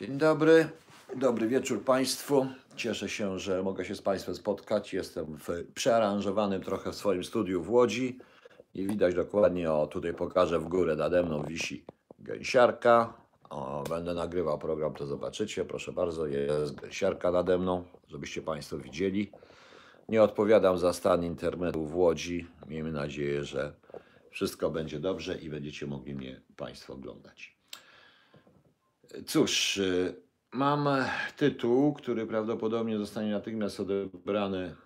Dzień dobry, dobry wieczór Państwu. Cieszę się, że mogę się z Państwem spotkać. Jestem w przearanżowanym trochę w swoim studiu w Łodzi i widać dokładnie, o tutaj pokażę w górę, nade mną wisi gęsiarka. O, będę nagrywał program, to zobaczycie. Proszę bardzo, jest gęsiarka nade mną, żebyście Państwo widzieli. Nie odpowiadam za stan internetu w Łodzi. Miejmy nadzieję, że wszystko będzie dobrze i będziecie mogli mnie Państwo oglądać. Cóż, y, mam tytuł, który prawdopodobnie zostanie natychmiast odebrany,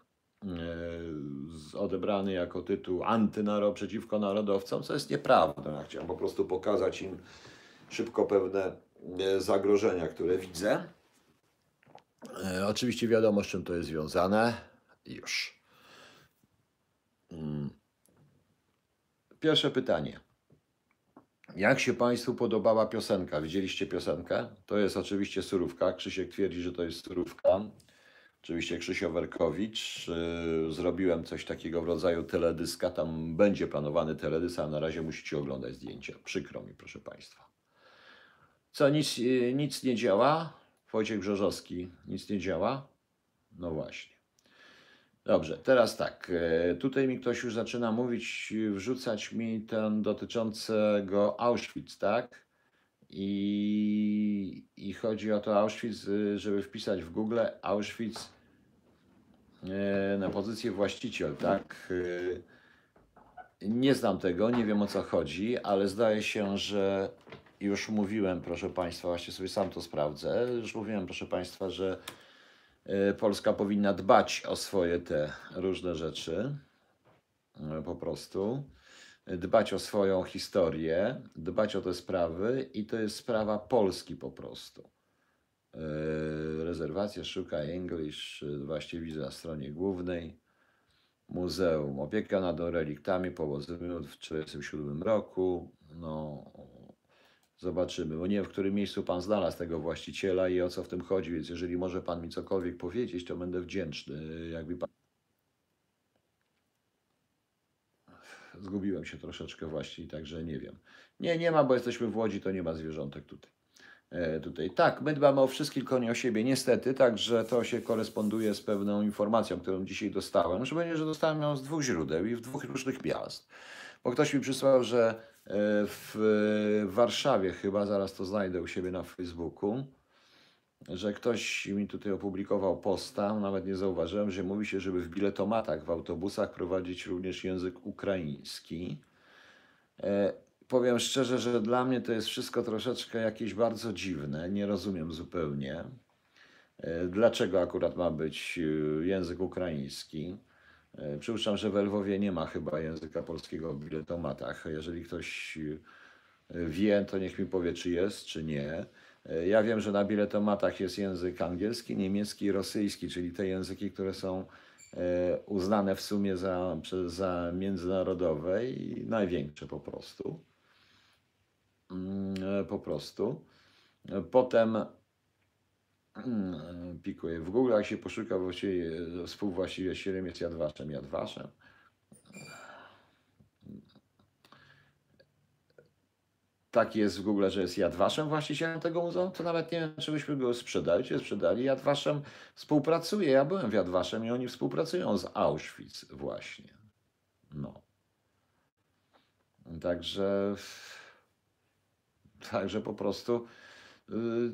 y, odebrany jako tytuł antynaro przeciwko narodowcom, co jest nieprawdą. Ja chciałem po prostu pokazać im szybko pewne y, zagrożenia, które widzę. Oczywiście wiadomo, z czym to jest związane. Już. Mm. Pierwsze pytanie. Jak się Państwu podobała piosenka? Widzieliście piosenkę? To jest oczywiście surówka. Krzysiek twierdzi, że to jest surówka. Oczywiście Krzysio Werkowicz. Yy, Zrobiłem coś takiego w rodzaju teledyska. Tam będzie planowany teledysk, a na razie musicie oglądać zdjęcia. Przykro mi, proszę Państwa. Co, nic, yy, nic nie działa? Wojciech Brzeżowski, nic nie działa? No właśnie. Dobrze, teraz tak. e, Tutaj mi ktoś już zaczyna mówić, wrzucać mi ten dotyczącego Auschwitz, tak? I, I chodzi o to Auschwitz, e, żeby wpisać w Google Auschwitz e, na pozycję właściciel, tak? E, Nie znam tego, nie wiem o co chodzi, ale zdaje się, że już mówiłem, proszę Państwa, właśnie sobie sam to sprawdzę. Już mówiłem, proszę Państwa, że Polska powinna dbać o swoje te różne rzeczy, e, po prostu. Dbać o swoją historię, dbać o te sprawy i to jest sprawa Polski po prostu. E, Rezerwacja szuka English, e, właśnie widzę na stronie głównej. Muzeum. Opieka nad reliktami położonym w 1947 roku. No, zobaczymy, bo nie wiem, w którym miejscu Pan znalazł tego właściciela i o co w tym chodzi, więc jeżeli może Pan mi cokolwiek powiedzieć, to będę wdzięczny. Jakby pan... Zgubiłem się troszeczkę właśnie, także nie wiem. Nie, nie ma, bo jesteśmy w Łodzi, to nie ma zwierzątek tutaj. E, tutaj. Tak, my dbamy o wszystkich, tylko nie o siebie, niestety, także to się koresponduje z pewną informacją, którą dzisiaj dostałem, że będzie, że dostałem ją z dwóch źródeł i w dwóch różnych miast. Bo ktoś mi przysłał, że w w Warszawie, chyba zaraz to znajdę u siebie na Facebooku, że ktoś mi tutaj opublikował posta, nawet nie zauważyłem, że mówi się, żeby w biletomatach w autobusach prowadzić również język ukraiński. E, powiem szczerze, że dla mnie to jest wszystko troszeczkę jakieś bardzo dziwne, nie rozumiem zupełnie. E, Dlaczego akurat ma być e, język ukraiński? E, Przypuszczam, że w Lwowie nie ma chyba języka polskiego w biletomatach. Jeżeli ktoś e, wie, to niech mi powie, czy jest, czy nie. E, Ja wiem, że na biletomatach jest język angielski, niemiecki i rosyjski, czyli te języki, które są uznane w sumie za, za międzynarodowe i największe po prostu. Mm, Po prostu. Potem pikuje. W Google jak się poszuka właściwie e, współwłaścicielem jest Jadwaszem. Jadwaszem. Tak jest w Google, że jest Jadwaszem właścicielem tego muzeum, to nawet nie wiem, czy byśmy go sprzedali, czy sprzedali. Jadwaszem współpracuje. Ja byłem w Jadwaszem i oni współpracują z Auschwitz właśnie. No. Także, także po prostu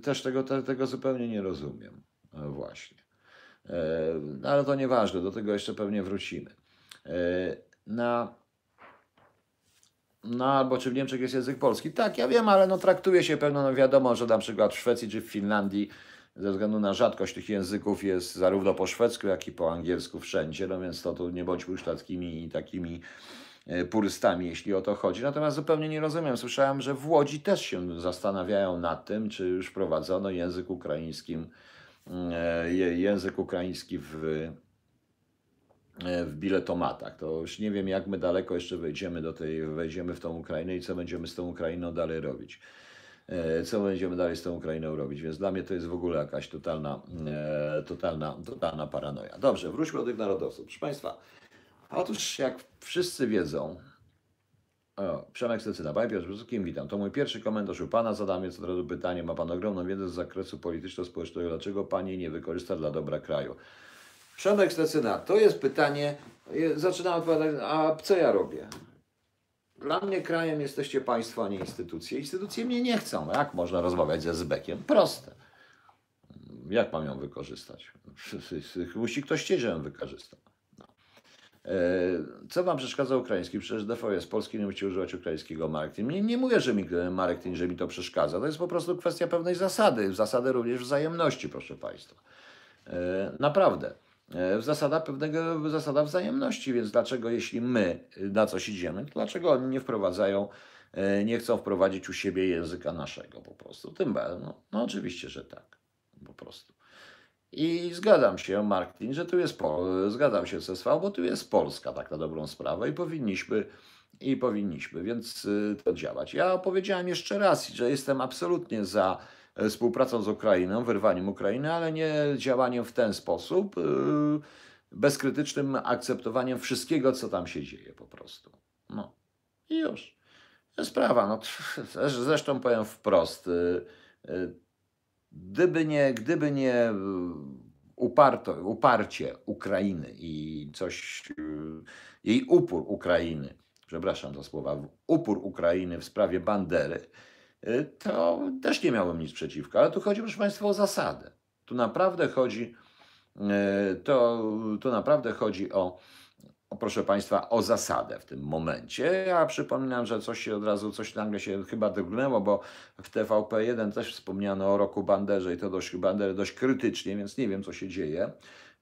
też tego, te, tego zupełnie nie rozumiem. E, Właśnie. E, No ale to nieważne, do tego jeszcze pewnie wrócimy. E, Na no albo czy w Niemczech jest język polski? Tak, ja wiem, ale no traktuje się pewno, no wiadomo, że na przykład w Szwecji czy w Finlandii ze względu na rzadkość tych języków jest zarówno po szwedzku, jak i po angielsku wszędzie, no więc to tu nie bądźmy już takimi, takimi purystami, jeśli o to chodzi. Natomiast zupełnie nie rozumiem. Słyszałem, że w Łodzi też się zastanawiają nad tym, czy już wprowadzono język ukraińskim, e, język ukraiński w, e, w biletomatach. To już nie wiem, jak my daleko jeszcze wejdziemy do tej, wejdziemy w tą Ukrainę i co będziemy z tą Ukrainą dalej robić. E, Co będziemy dalej z tą Ukrainą robić? Więc dla mnie to jest w ogóle jakaś totalna, e, totalna, totalna paranoja. Dobrze, wróćmy do tych narodowców. Proszę Państwa, otóż jak wszyscy wiedzą, O, Przemek Stecyna. Panie Piotrze, wszystkim witam. To mój pierwszy komentarz u Pana. Zadam więc od razu pytanie. Ma Pan ogromną wiedzę z zakresu polityczno-społecznego. Dlaczego Pani nie wykorzysta dla dobra kraju? Przemek Stecyna, to jest pytanie. Je- Zaczynam odpowiadać, a co ja robię? Dla mnie krajem jesteście Państwo, a nie instytucje. Instytucje mnie nie chcą. Jak można rozmawiać ze Zbekiem? Proste. Jak mam ją wykorzystać? Musi ktoś chcieć, żebym wykorzystał. E, Co wam przeszkadza ukraiński? Przecież DV jest polski, nie musicie używać ukraińskiego marketing. Nie, nie mówię, że mi e, marketing, że mi to przeszkadza. To jest po prostu kwestia pewnej zasady. Zasady również wzajemności, proszę Państwa. E, Naprawdę. Zasada pewnego, zasada wzajemności, więc dlaczego jeśli my na coś idziemy, dlaczego oni nie wprowadzają, nie chcą wprowadzić u siebie języka naszego po prostu? Tym no, no oczywiście, że tak, po prostu. I zgadzam się, Martin, że tu jest, po, zgadzam się z SV, bo tu jest Polska tak na dobrą sprawę i powinniśmy, i powinniśmy, więc y, to działać. Ja powiedziałem jeszcze raz, że jestem absolutnie za e, współpracą z Ukrainą, wyrwaniem Ukrainy, ale nie działaniem w ten sposób, y, bezkrytycznym akceptowaniem wszystkiego, co tam się dzieje po prostu. No i już. Sprawa, no zresz- zresztą powiem wprost, y, gdyby nie, gdyby nie y, uparto, uparcie Ukrainy i coś, y, jej upór Ukrainy, przepraszam za słowa, upór Ukrainy w sprawie Bandery, y, to też nie miałem nic przeciwko, ale tu chodzi, proszę Państwa, o zasadę. Tu naprawdę chodzi, to, to naprawdę chodzi o, proszę Państwa, o zasadę w tym momencie. Ja przypominam, że coś się od razu, coś nagle się chyba drgnęło, bo w TVP1 też wspomniano o roku Banderze i to dość, Bandery dość krytycznie, więc nie wiem, co się dzieje.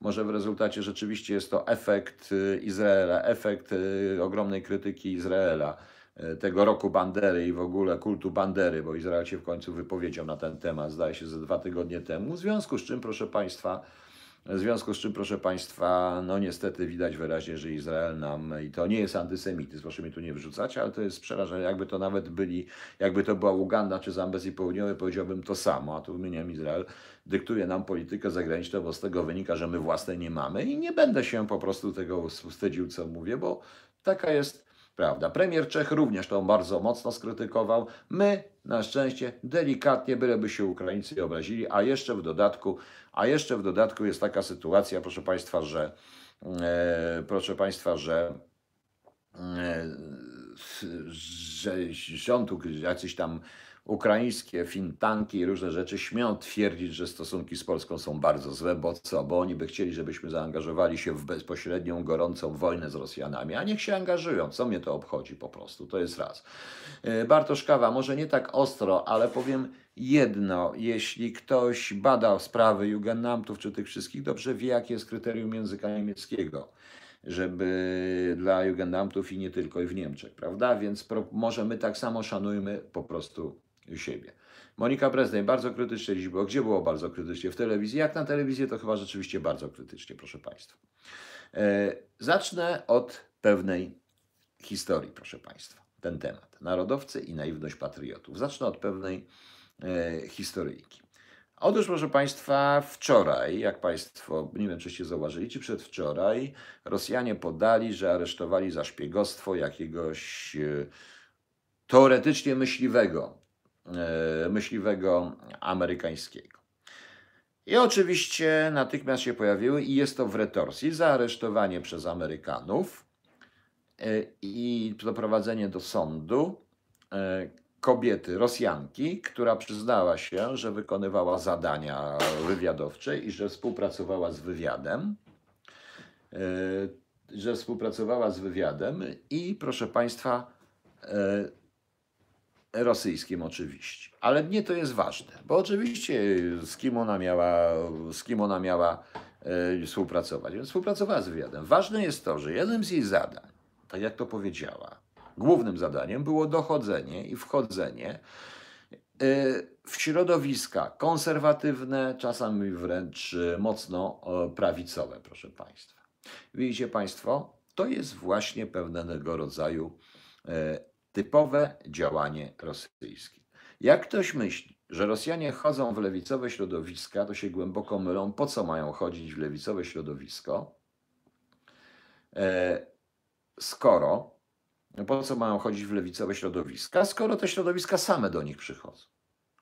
Może w rezultacie rzeczywiście jest to efekt y, Izraela, efekt y, ogromnej krytyki Izraela, y, tego roku Bandery i w ogóle kultu Bandery, bo Izrael się w końcu wypowiedział na ten temat, zdaje się, ze dwa tygodnie temu. W związku z czym, proszę Państwa, w związku z czym, proszę Państwa, no niestety widać wyraźnie, że Izrael nam, i to nie jest antysemityzm, proszę mi tu nie wrzucać, ale to jest przerażenie, jakby to nawet byli, jakby to była Uganda czy Zambezji Południowej, powiedziałbym to samo, a tu wymieniam Izrael, dyktuje nam politykę zagraniczną, bo z tego wynika, że my własnej nie mamy i nie będę się po prostu tego wstydził, co mówię, bo taka jest prawda. Premier Czech również to bardzo mocno skrytykował. My, na szczęście, delikatnie, byleby się Ukraińcy obrazili, a jeszcze w dodatku, a jeszcze w dodatku jest taka sytuacja, proszę Państwa, że e, proszę Państwa, że e, że rząd, jacyś tam ukraińskie think tanki i różne rzeczy śmią twierdzić, że stosunki z Polską są bardzo złe, bo co? Bo oni by chcieli, żebyśmy zaangażowali się w bezpośrednią, gorącą wojnę z Rosjanami, a niech się angażują. Co mnie to obchodzi po prostu? To jest raz. E, Bartosz Kawa, może nie tak ostro, ale powiem jedno. Jeśli ktoś bada sprawy Jugendamtów czy tych wszystkich, dobrze wie, jakie jest kryterium języka niemieckiego żeby dla Jugendamtów i nie tylko i w Niemczech, prawda? Więc pro, może my tak samo szanujmy po prostu siebie. Monika Prezdej, bardzo krytycznie dziś było. Gdzie było bardzo krytycznie? W telewizji? Jak na telewizję, to chyba rzeczywiście bardzo krytycznie, proszę Państwa. E, zacznę od pewnej historii, proszę Państwa. Ten temat. Narodowcy i naiwność patriotów. Zacznę od pewnej e, historyjki. Otóż, proszę Państwa, wczoraj, jak Państwo, nie wiem, czyście zauważyli, czy przedwczoraj, Rosjanie podali, że aresztowali za szpiegostwo jakiegoś e, teoretycznie myśliwego, myśliwego amerykańskiego. I oczywiście natychmiast się pojawiły, i jest to w retorsji, zaaresztowanie przez Amerykanów e, i doprowadzenie do sądu e, kobiety, Rosjanki, która przyznała się, że wykonywała zadania wywiadowcze i że współpracowała z wywiadem. e, Że współpracowała z wywiadem i, proszę Państwa, e, rosyjskim oczywiście. Ale nie to jest ważne, bo oczywiście z kim ona miała, z kim ona miała e, współpracować. Więc współpracowała z wywiadem. Ważne jest to, że jednym z jej zadań, tak jak to powiedziała, głównym zadaniem było dochodzenie i wchodzenie e, w środowiska konserwatywne, czasami wręcz e, mocno e, prawicowe, proszę Państwa. Widzicie Państwo, to jest właśnie pewnego rodzaju e, typowe działanie rosyjskie. Jak ktoś myśli, że Rosjanie chodzą w lewicowe środowiska, to się głęboko mylą. Po co mają chodzić w lewicowe środowisko, e, skoro Po co mają chodzić w lewicowe środowiska, skoro te środowiska same do nich przychodzą?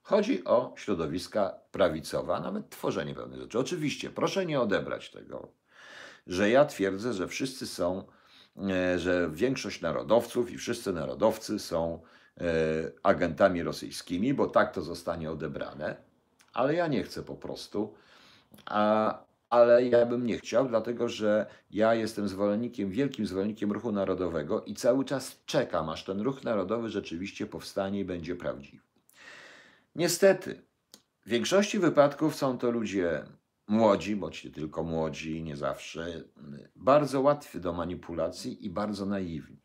Chodzi o środowiska prawicowe, a nawet tworzenie pewnych rzeczy. Oczywiście, proszę nie odebrać tego, że ja twierdzę, że wszyscy są, że większość narodowców i wszyscy narodowcy są e, agentami rosyjskimi, bo tak to zostanie odebrane, ale ja nie chcę po prostu. A, ale ja bym nie chciał, dlatego że ja jestem zwolennikiem, wielkim zwolennikiem ruchu narodowego i cały czas czekam, aż ten ruch narodowy rzeczywiście powstanie i będzie prawdziwy. Niestety, w większości wypadków są to ludzie młodzi, bądź nie tylko młodzi, nie zawsze, bardzo łatwi do manipulacji i bardzo naiwni.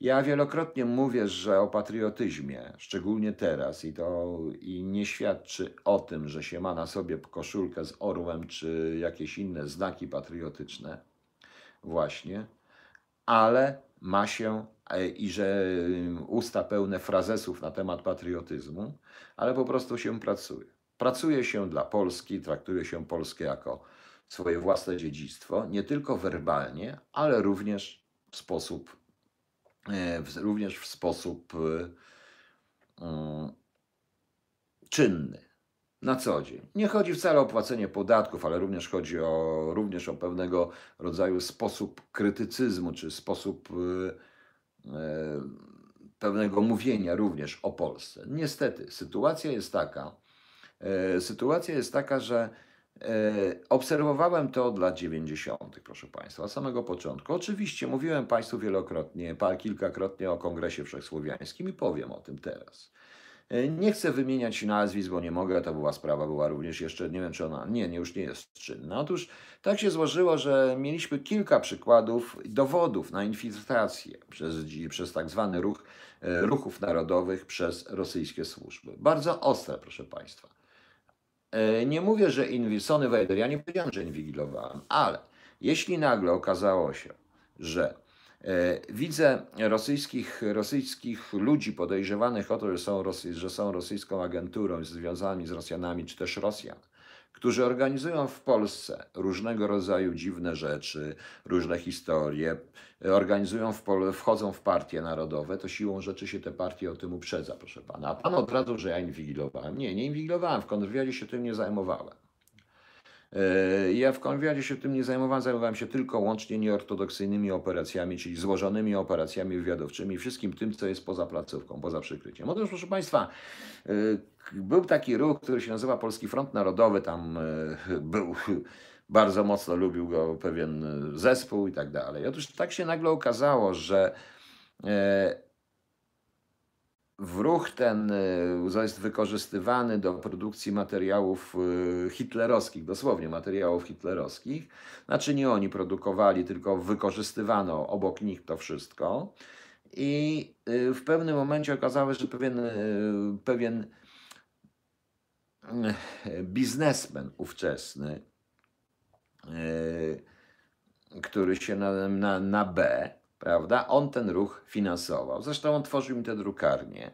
Ja wielokrotnie mówię, że o patriotyzmie, szczególnie teraz, i to i nie świadczy o tym, że się ma na sobie koszulkę z orłem czy jakieś inne znaki patriotyczne, właśnie, ale ma się e, i że usta pełne frazesów na temat patriotyzmu, ale po prostu się pracuje. Pracuje się dla Polski, traktuje się Polskę jako swoje własne dziedzictwo, nie tylko werbalnie, ale również w sposób, e, również w sposób e, mm, czynny, na co dzień. Nie chodzi wcale o płacenie podatków, ale również chodzi o, również o pewnego rodzaju sposób krytycyzmu, czy sposób e, pewnego mówienia również o Polsce. Niestety, sytuacja jest taka, sytuacja jest taka, że e, obserwowałem to od lat 90., proszę Państwa, od samego początku. Oczywiście mówiłem Państwu wielokrotnie, kilkakrotnie o Kongresie Wszechsłowiańskim i powiem o tym teraz. E, nie chcę wymieniać nazwisk, bo nie mogę, to była sprawa, była również jeszcze, nie wiem czy ona, nie, nie już nie jest czynna. Otóż tak się złożyło, że mieliśmy kilka przykładów, dowodów na infiltrację przez, przez tak zwany ruch, ruchów narodowych przez rosyjskie służby. Bardzo ostre, proszę Państwa. E, nie mówię, że Sony Vader, ja nie powiedziałem, że inwigilowałem, ale jeśli nagle okazało się, że e, widzę rosyjskich, rosyjskich ludzi podejrzewanych o to, że są, Rosy, że są rosyjską agenturą związanymi z Rosjanami, czy też Rosjan, którzy organizują w Polsce różnego rodzaju dziwne rzeczy, różne historie, organizują, w pol- wchodzą w partie narodowe, to siłą rzeczy się te partie o tym uprzedza, proszę pana. A pan od razu, że ja inwigilowałem. Nie, nie inwigilowałem, w kontrwywiadzie się tym nie zajmowałem. E, ja w konwiadzie się tym nie zajmowałem, zajmowałem się tylko łącznie nieortodoksyjnymi operacjami, czyli złożonymi operacjami wywiadowczymi, wszystkim tym, co jest poza placówką, poza przykryciem. Otóż, proszę Państwa, e, był taki ruch, który się nazywa Polski Front Narodowy, tam e, był, bardzo mocno lubił go pewien zespół i tak dalej. Otóż tak się nagle okazało, że w ruch ten jest wykorzystywany do produkcji materiałów hitlerowskich, dosłownie materiałów hitlerowskich. Znaczy nie oni produkowali, tylko wykorzystywano obok nich to wszystko. I w pewnym momencie okazało się, że pewien, pewien biznesmen ówczesny, który się na, na, na B, prawda? On ten ruch finansował. Zresztą on tworzył mi te drukarnie.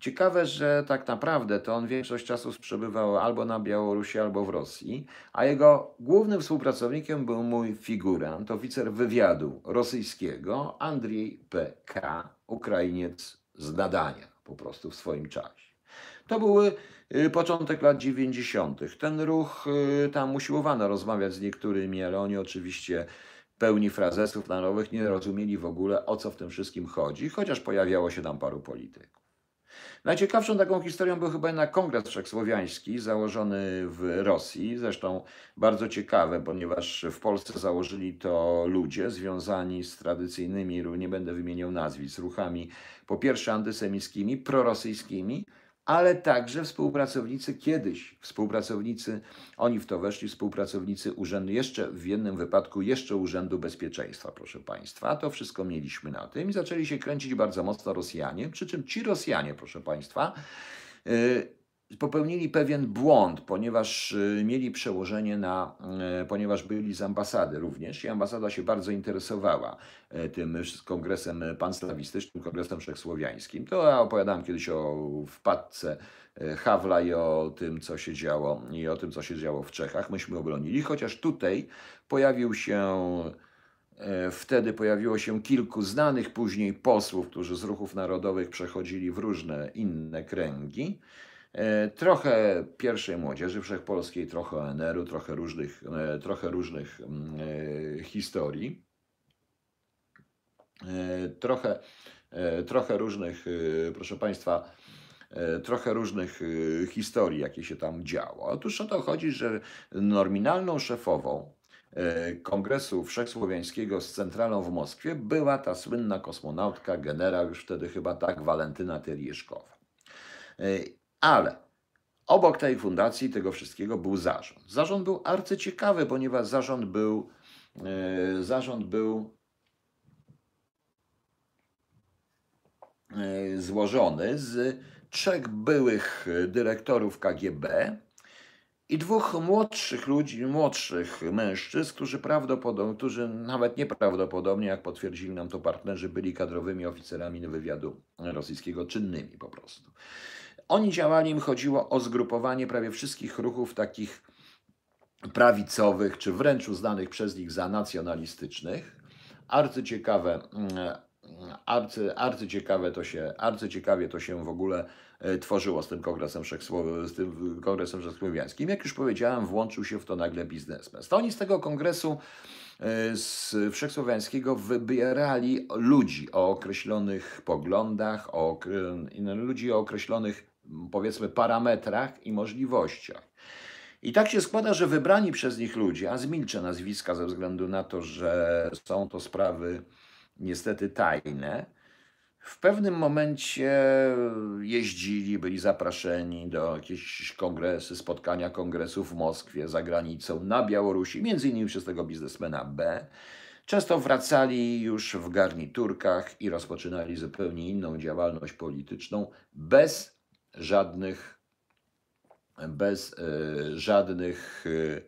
Ciekawe, że tak naprawdę to on większość czasu przebywał albo na Białorusi, albo w Rosji, a jego głównym współpracownikiem był mój figurant, oficer wywiadu rosyjskiego, Andrzej P.K., Ukrainiec z nadania po prostu w swoim czasie. To były y, początek lat 90. Ten ruch, y, tam usiłowano rozmawiać z niektórymi, ale oni oczywiście pełni frazesów narodowych nie rozumieli w ogóle o co w tym wszystkim chodzi, chociaż pojawiało się tam paru polityków. Najciekawszą taką historią był chyba jednak Kongres Wszechsłowiański założony w Rosji, zresztą bardzo ciekawe, ponieważ w Polsce założyli to ludzie związani z tradycyjnymi, nie będę wymieniał nazwisk, ruchami po pierwsze antysemickimi, prorosyjskimi, ale także współpracownicy kiedyś, współpracownicy, oni w to weszli, współpracownicy urzędu, jeszcze w jednym wypadku, jeszcze Urzędu Bezpieczeństwa, proszę Państwa. To wszystko mieliśmy na tym i zaczęli się kręcić bardzo mocno Rosjanie, przy czym ci Rosjanie, proszę Państwa, yy, popełnili pewien błąd, ponieważ y, mieli przełożenie na, y, ponieważ byli z ambasady również i ambasada się bardzo interesowała y, tym kongresem panslawistycznym, kongresem wszechsłowiańskim. To ja opowiadałem kiedyś o wpadce Hawla i o tym, co się działo i o tym, co się działo w Czechach. Myśmy obronili, chociaż tutaj pojawił się E, Wtedy pojawiło się kilku znanych później posłów, którzy z ruchów narodowych przechodzili w różne inne kręgi. E, Trochę pierwszej młodzieży wszechpolskiej, trochę ONR-u, trochę różnych, e, trochę różnych mm, e, historii. Trochę, trochę różnych, proszę Państwa, trochę różnych historii, jakie się tam działo. Otóż o to chodzi, że nominalną szefową Kongresu Wszechsłowiańskiego z centralą w Moskwie była ta słynna kosmonautka, generał już wtedy chyba tak, Walentyna Terieszkowa. Ale obok tej fundacji, tego wszystkiego był zarząd. Zarząd był arcyciekawy, ponieważ zarząd był, e, zarząd był e, złożony z trzech byłych dyrektorów KGB i dwóch młodszych ludzi, młodszych mężczyzn, którzy prawdopodobnie, którzy nawet nieprawdopodobnie, jak potwierdzili nam to partnerzy, byli kadrowymi oficerami wywiadu rosyjskiego, czynnymi po prostu. Oni działali, im chodziło o zgrupowanie prawie wszystkich ruchów takich prawicowych, czy wręcz uznanych przez nich za nacjonalistycznych. Arcyciekawe, mm, arcy, arcyciekawe to się, arcyciekawie to się w ogóle e, tworzyło z tym kongresem, z tym kongresem wszechsłowiańskim. Jak już powiedziałem, włączył się w to nagle biznesmen. To oni z tego kongresu e, z wszechsłowiańskiego wybierali ludzi o określonych poglądach, o, ludzi o określonych powiedzmy parametrach i możliwościach. I tak się składa, że wybrani przez nich ludzie, a zmilczę nazwiska ze względu na to, że są to sprawy niestety tajne, w pewnym momencie jeździli, byli zapraszeni do jakichś kongresy, spotkania kongresów w Moskwie, za granicą, na Białorusi, między innymi przez tego biznesmena B. Często wracali już w garniturkach i rozpoczynali zupełnie inną działalność polityczną, bez żadnych, bez e, żadnych, e,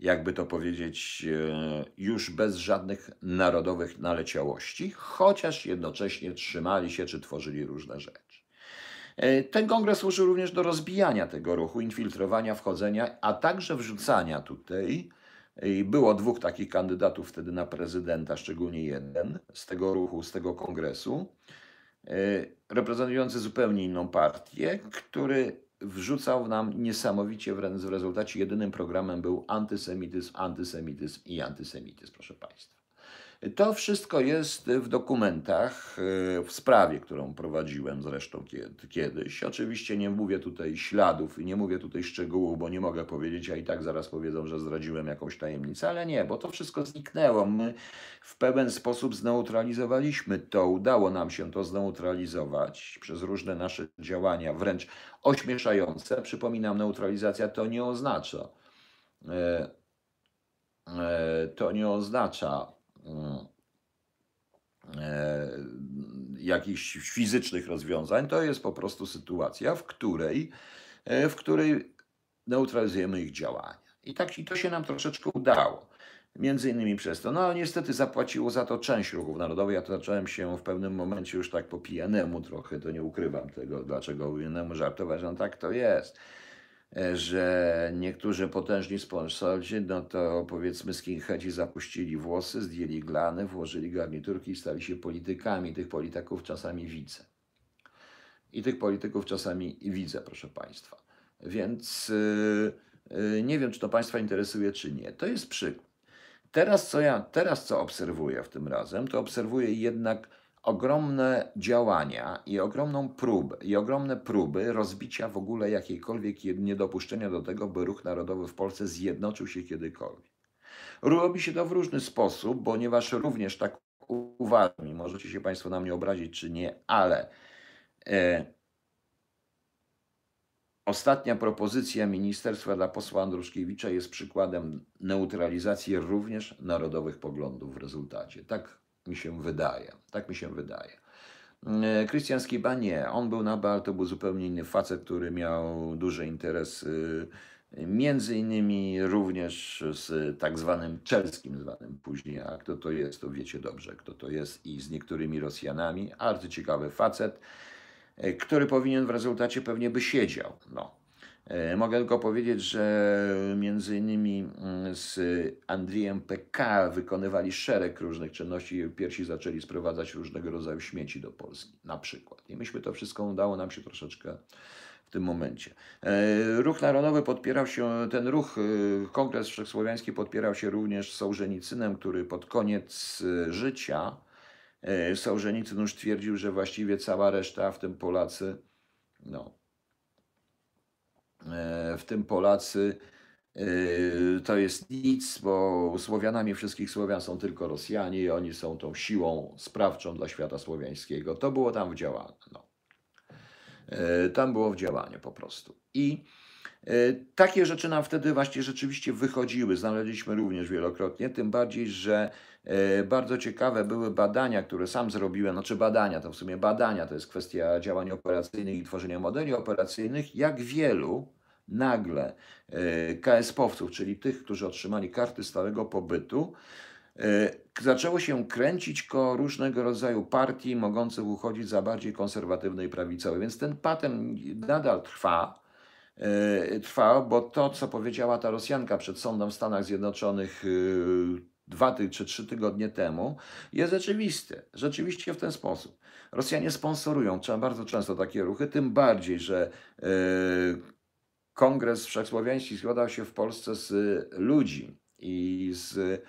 jakby to powiedzieć, e, już bez żadnych narodowych naleciałości, chociaż jednocześnie trzymali się czy tworzyli różne rzeczy. Ten kongres służył również do rozbijania tego ruchu, infiltrowania, wchodzenia, a także wrzucania tutaj. Było dwóch takich kandydatów wtedy na prezydenta, szczególnie jeden z tego ruchu, z tego kongresu, reprezentujący zupełnie inną partię, który wrzucał nam niesamowicie, wręcz w rezultacie jedynym programem był antysemityzm, antysemityzm i antysemityzm, proszę Państwa. To wszystko jest w dokumentach, e, w sprawie, którą prowadziłem zresztą kiedy- kiedyś. Oczywiście nie mówię tutaj śladów i nie mówię tutaj szczegółów, bo nie mogę powiedzieć, a i tak zaraz powiedzą, że zdradziłem jakąś tajemnicę, ale nie, bo to wszystko zniknęło. My w pewien sposób zneutralizowaliśmy to, udało nam się to zneutralizować przez różne nasze działania, wręcz ośmieszające. Przypominam, neutralizacja to nie oznacza, e, e, to nie oznacza jakichś fizycznych rozwiązań, to jest po prostu sytuacja, w której, e, w której neutralizujemy ich działania. I tak i to się nam troszeczkę udało. Między innymi przez to. No niestety zapłaciło za to część ruchów narodowych. Ja to zacząłem się w pewnym momencie już tak po pijanemu trochę, to nie ukrywam tego, dlaczego po pijanemu żartować, że no tak to jest e, że niektórzy potężni sponsorzy, no to powiedzmy skinheadzi zapuścili włosy, zdjęli glany, włożyli garniturki i stali się politykami. Tych polityków czasami widzę. I tych polityków czasami widzę, proszę Państwa. Więc yy, yy, nie wiem, czy to Państwa interesuje, czy nie. To jest przykład. Teraz co ja, teraz co obserwuję w tym razem, to obserwuję jednak ogromne działania i ogromną próbę, i ogromne próby rozbicia w ogóle jakiejkolwiek niedopuszczenia do tego, by ruch narodowy w Polsce zjednoczył się kiedykolwiek. Robi się to w różny sposób, ponieważ również tak uważam, możecie się Państwo na mnie obrazić, czy nie, ale e, Ostatnia propozycja ministerstwa dla posła Andruszkiewicza jest przykładem neutralizacji również narodowych poglądów w rezultacie. Tak mi się wydaje. Tak mi się wydaje. E, Krystian Skiba nie. On był na Bal, to był zupełnie inny facet, który miał duży interes y, między innymi również z tak zwanym czelskim, zwanym później, a kto to jest, to wiecie dobrze, kto to jest i z niektórymi Rosjanami. Arcyciekawy facet, e, który powinien w rezultacie pewnie by siedział. No. E, Mogę tylko powiedzieć, że między innymi mm, z Andrzejem PK wykonywali szereg różnych czynności. Pierwsi zaczęli sprowadzać różnego rodzaju śmieci do Polski, na przykład. I myśmy to wszystko udało nam się troszeczkę w tym momencie. E, Ruch Narodowy podpierał się, ten ruch, e, Kongres Wszechsłowiański podpierał się również Sołżenicynem, który pod koniec życia Sołżenicyn już twierdził, że właściwie cała reszta, w tym Polacy, no, w tym Polacy e, to jest nic, bo Słowianami wszystkich Słowian są tylko Rosjanie i oni są tą siłą sprawczą dla świata słowiańskiego. To było tam w działaniu. No. E, Tam było w działaniu po prostu. I e, takie rzeczy nam wtedy właśnie rzeczywiście wychodziły. Znaleźliśmy również wielokrotnie, tym bardziej, że e, bardzo ciekawe były badania, które sam zrobiłem, znaczy badania, to w sumie badania, to jest kwestia działań operacyjnych i tworzenia modeli operacyjnych, jak wielu nagle e, KSP-owców, czyli tych, którzy otrzymali karty stałego pobytu, E, Zaczęło się kręcić koło różnego rodzaju partii mogących uchodzić za bardziej konserwatywne i prawicowe. Więc ten patent nadal trwa. E, Trwa, bo to, co powiedziała ta Rosjanka przed sądem w Stanach Zjednoczonych e, dwa czy trzy tygodnie temu, jest rzeczywiste. Rzeczywiście w ten sposób. Rosjanie sponsorują bardzo często takie ruchy, tym bardziej, że e, Kongres Wszechsłowiański składał się w Polsce z ludzi i z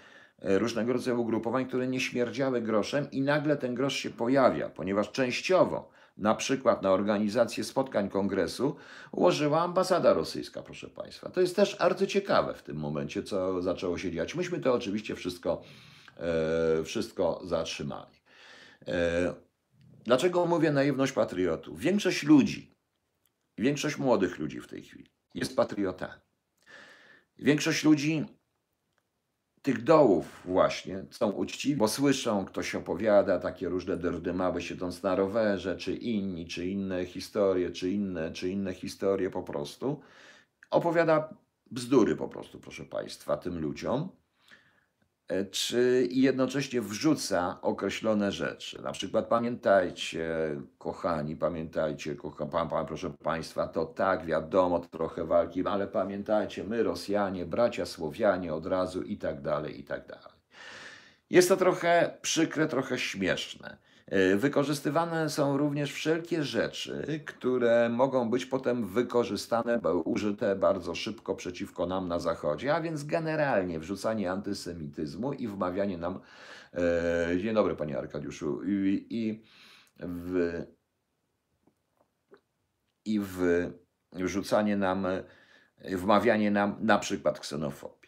różnego rodzaju ugrupowań, które nie śmierdziały groszem i nagle ten grosz się pojawia, ponieważ częściowo, na przykład na organizację spotkań kongresu, ułożyła ambasada rosyjska, proszę Państwa. To jest też arcyciekawe w tym momencie, co zaczęło się dziać. Myśmy to oczywiście wszystko, e, wszystko zatrzymali. E, dlaczego mówię naiwność patriotów? Większość ludzi, większość młodych ludzi w tej chwili jest patriotami. Większość ludzi tych dołów właśnie są uczciwi, bo słyszą, ktoś opowiada takie różne dyrdymały siedząc na rowerze, czy inni, czy inne historie, czy inne, czy inne historie po prostu. Opowiada bzdury po prostu, proszę Państwa, tym ludziom. E, Czy i jednocześnie wrzuca określone rzeczy. Na przykład pamiętajcie, kochani, pamiętajcie, kocha, pan, pan, proszę Państwa, to tak, wiadomo, trochę walki, ale pamiętajcie, my Rosjanie, bracia Słowianie od razu i tak dalej, i tak dalej. Jest to trochę przykre, trochę śmieszne. E, Wykorzystywane są również wszelkie rzeczy, które mogą być potem wykorzystane, użyte bardzo szybko przeciwko nam na Zachodzie, a więc generalnie wrzucanie antysemityzmu i wmawianie nam. E, dzień dobry, panie Arkadiuszu. I, i w, i w wrzucanie nam, wmawianie nam na przykład ksenofobii.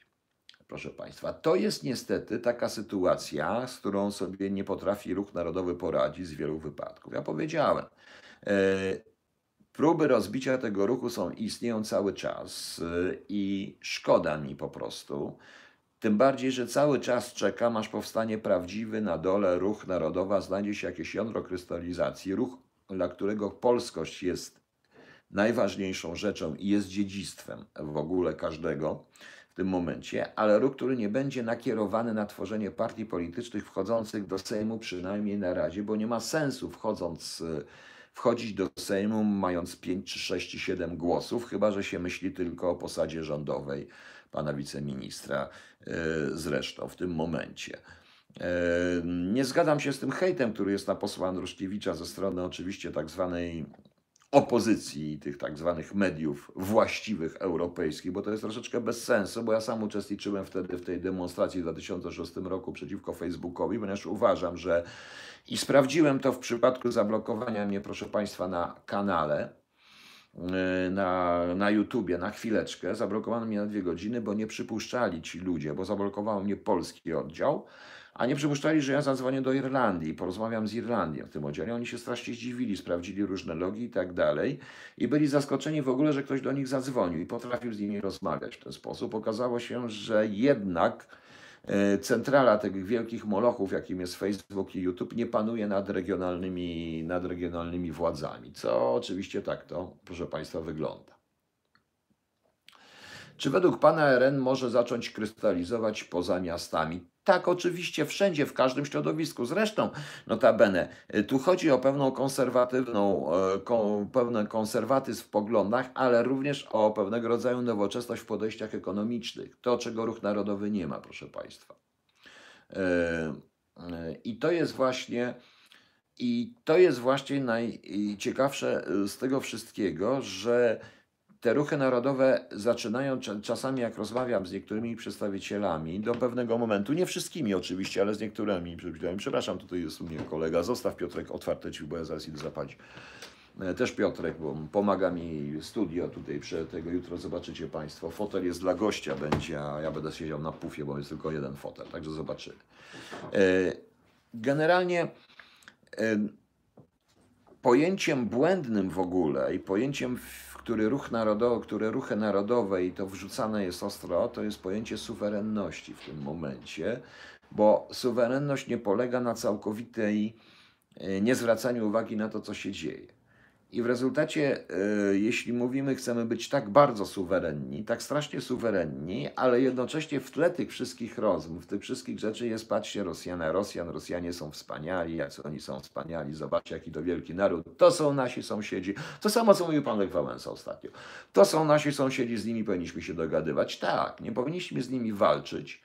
Proszę Państwa, to jest niestety taka sytuacja, z którą sobie nie potrafi ruch narodowy poradzić z wielu wypadków. Ja powiedziałem, e, próby rozbicia tego ruchu są, istnieją cały czas e, i szkoda mi po prostu. Tym bardziej, że cały czas czekam, aż powstanie prawdziwy na dole ruch narodowy, a znajdzie się jakieś jądro krystalizacji, ruch, dla którego polskość jest najważniejszą rzeczą i jest dziedzictwem w ogóle każdego w tym momencie, ale ruch, który nie będzie nakierowany na tworzenie partii politycznych wchodzących do Sejmu, przynajmniej na razie, bo nie ma sensu wchodząc, e, wchodzić do Sejmu mając 5 czy 6 czy 7 głosów, chyba że się myśli tylko o posadzie rządowej pana wiceministra e, zresztą w tym momencie. E, Nie zgadzam się z tym hejtem, który jest na posła Andruszkiewicza ze strony oczywiście tak zwanej opozycji tych tak zwanych mediów właściwych europejskich, bo to jest troszeczkę bez sensu, bo ja sam uczestniczyłem wtedy w tej demonstracji w 2006 roku przeciwko Facebookowi, ponieważ uważam, że i sprawdziłem to w przypadku zablokowania mnie, proszę Państwa, na kanale, yy, na, na YouTubie na chwileczkę. Zablokowano mnie na dwie godziny, bo nie przypuszczali ci ludzie, bo zablokował mnie polski oddział, a nie przypuszczali, że ja zadzwonię do Irlandii i porozmawiam z Irlandią w tym oddziale. Oni się strasznie zdziwili, sprawdzili różne logi i tak dalej i byli zaskoczeni w ogóle, że ktoś do nich zadzwonił i potrafił z nimi rozmawiać w ten sposób. Okazało się, że jednak e, centrala tych wielkich molochów, jakim jest Facebook i YouTube, nie panuje nad regionalnymi, nad regionalnymi władzami, co oczywiście tak to, proszę Państwa, wygląda. Czy według Pana RN może zacząć krystalizować poza miastami? Tak, oczywiście, wszędzie, w każdym środowisku. Zresztą, notabene, y, tu chodzi o pewną konserwatywną, e, ko, konserwatyzm w poglądach, ale również o pewnego rodzaju nowoczesność w podejściach ekonomicznych. To, czego ruch narodowy nie ma, proszę Państwa. E, e, I to jest właśnie. I to jest właśnie najciekawsze z tego wszystkiego, że te ruchy narodowe zaczynają czasami, jak rozmawiam z niektórymi przedstawicielami, do pewnego momentu, nie wszystkimi oczywiście, ale z niektórymi przedstawicielami, przepraszam, tutaj jest u mnie kolega, zostaw Piotrek otwarte drzwi, bo ja zaraz idę zapalić. E, też Piotrek, bo pomaga mi studio tutaj przy tego, jutro zobaczycie Państwo. Fotel jest dla gościa będzie, a ja będę siedział na pufie, bo jest tylko jeden fotel, także zobaczymy. E, generalnie e, pojęciem błędnym w ogóle i pojęciem który ruch narodowy, które ruchy narodowe i to wrzucane jest ostro, to jest pojęcie suwerenności w tym momencie, bo suwerenność nie polega na całkowitej e, niezwracaniu uwagi na to, co się dzieje. I w rezultacie, e, jeśli mówimy, chcemy być tak bardzo suwerenni, tak strasznie suwerenni, ale jednocześnie w tle tych wszystkich rozmów, tych wszystkich rzeczy jest, patrzcie, Rosjana, Rosjan, Rosjanie są wspaniali, jak oni są wspaniali, zobaczcie, jaki to wielki naród, to są nasi sąsiedzi. To samo, co mówił pan Lech Wałęsa ostatnio. To są nasi sąsiedzi, z nimi powinniśmy się dogadywać. Tak, nie powinniśmy z nimi walczyć,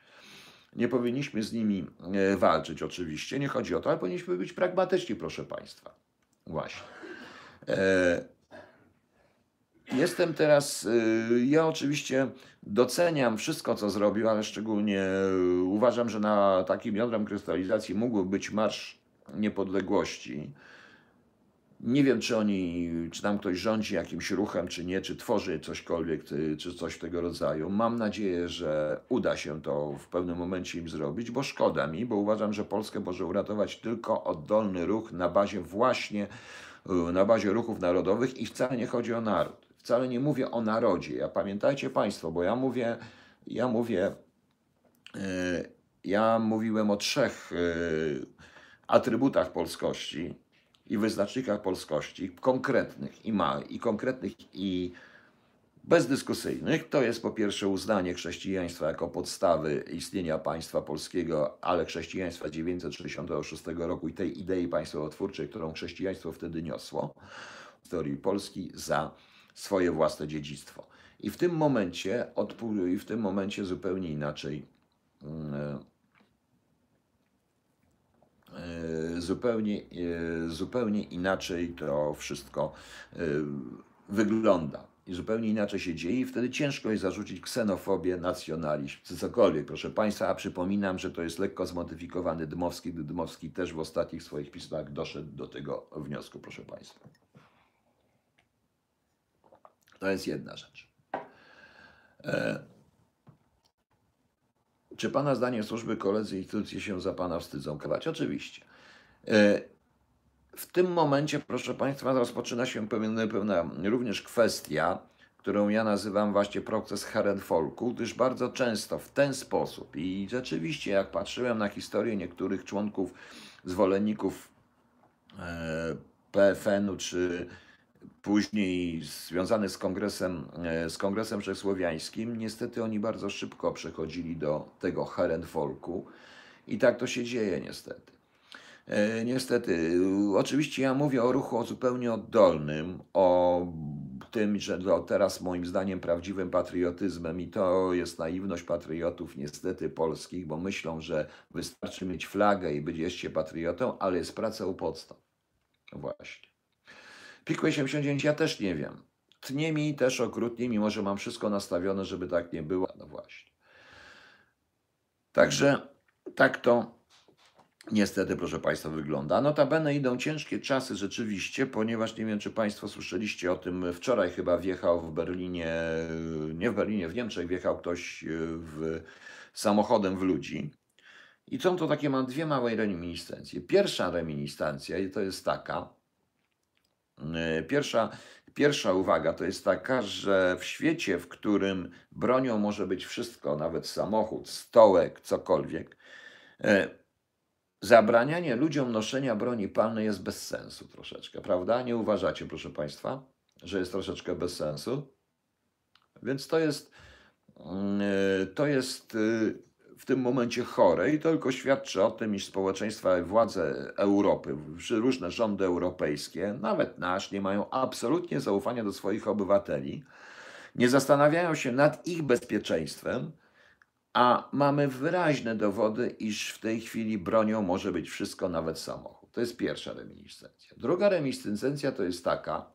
nie powinniśmy z nimi e, walczyć oczywiście, nie chodzi o to, ale powinniśmy być pragmatyczni, proszę państwa. Właśnie. E, jestem teraz, e, ja oczywiście doceniam wszystko, co zrobił, ale szczególnie uważam, że na takim jądrem krystalizacji mógł być Marsz Niepodległości. Nie wiem, czy oni, czy tam ktoś rządzi jakimś ruchem, czy nie, czy tworzy cośkolwiek, czy coś tego rodzaju. Mam nadzieję, że uda się to w pewnym momencie im zrobić, bo szkoda mi, bo uważam, że Polskę może uratować tylko oddolny ruch na bazie właśnie na bazie ruchów narodowych i wcale nie chodzi o naród. Wcale nie mówię o narodzie. Ja pamiętajcie Państwo, bo ja mówię, ja mówię, y, ja mówiłem o trzech y, atrybutach polskości i wyznacznikach polskości, konkretnych i ma, i konkretnych i bezdyskusyjnych. To jest po pierwsze uznanie chrześcijaństwa jako podstawy istnienia państwa polskiego, ale chrześcijaństwa 966 roku i tej idei państwowotwórczej, którą chrześcijaństwo wtedy niosło w historii Polski za swoje własne dziedzictwo. I w tym momencie, i w tym momencie zupełnie inaczej mm, e, zupełnie, e, zupełnie inaczej to wszystko e, wygląda i zupełnie inaczej się dzieje i wtedy ciężko jest zarzucić ksenofobię, nacjonalizm, czy cokolwiek. Proszę Państwa, a przypominam, że to jest lekko zmodyfikowany Dmowski, gdy Dmowski też w ostatnich swoich pismach doszedł do tego wniosku, proszę Państwa. To jest jedna rzecz. E... Czy Pana zdaniem służby, koledzy i instytucje się za Pana wstydzą kawać? Oczywiście. E... W tym momencie, proszę Państwa, rozpoczyna się pewna, pewna również kwestia, którą ja nazywam właśnie proces Herenfolku, gdyż bardzo często w ten sposób i rzeczywiście jak patrzyłem na historię niektórych członków, zwolenników e, PFN-u, czy później związanych z kongresem, e, z kongresem wszechsłowiańskim, niestety oni bardzo szybko przechodzili do tego Herenfolku i tak to się dzieje niestety. E, niestety, oczywiście ja mówię o ruchu zupełnie oddolnym, o tym, że teraz moim zdaniem prawdziwym patriotyzmem i to jest naiwność patriotów niestety polskich, bo myślą, że wystarczy mieć flagę i być jeszcze patriotą, ale jest praca u podstaw. Właśnie. Piku 89 ja też nie wiem. Tnie mi też okrutnie, mimo że mam wszystko nastawione, żeby tak nie było. No właśnie. Także tak to Niestety, proszę Państwa, wygląda. Notabene idą ciężkie czasy rzeczywiście, ponieważ nie wiem, czy Państwo słyszeliście o tym, wczoraj chyba wjechał w Berlinie, nie w Berlinie, w Niemczech wjechał ktoś e, w, samochodem w ludzi. I są to takie, mam dwie małe reminiscencje. Pierwsza reminiscencja to jest taka, e, pierwsza, pierwsza uwaga to jest taka, że w świecie, w którym bronią może być wszystko, nawet samochód, stołek, cokolwiek, e, zabranianie ludziom noszenia broni palnej jest bez sensu troszeczkę, prawda? Nie uważacie, proszę Państwa, że jest troszeczkę bez sensu? Więc to jest, mm, to jest y, w tym momencie chore i tylko świadczy o tym, iż społeczeństwa i władze Europy, różne rządy europejskie, nawet nasz, nie mają absolutnie zaufania do swoich obywateli, nie zastanawiają się nad ich bezpieczeństwem, a mamy wyraźne dowody, iż w tej chwili bronią może być wszystko, nawet samochód. To jest pierwsza reminiscencja. Druga reminiscencja to jest taka,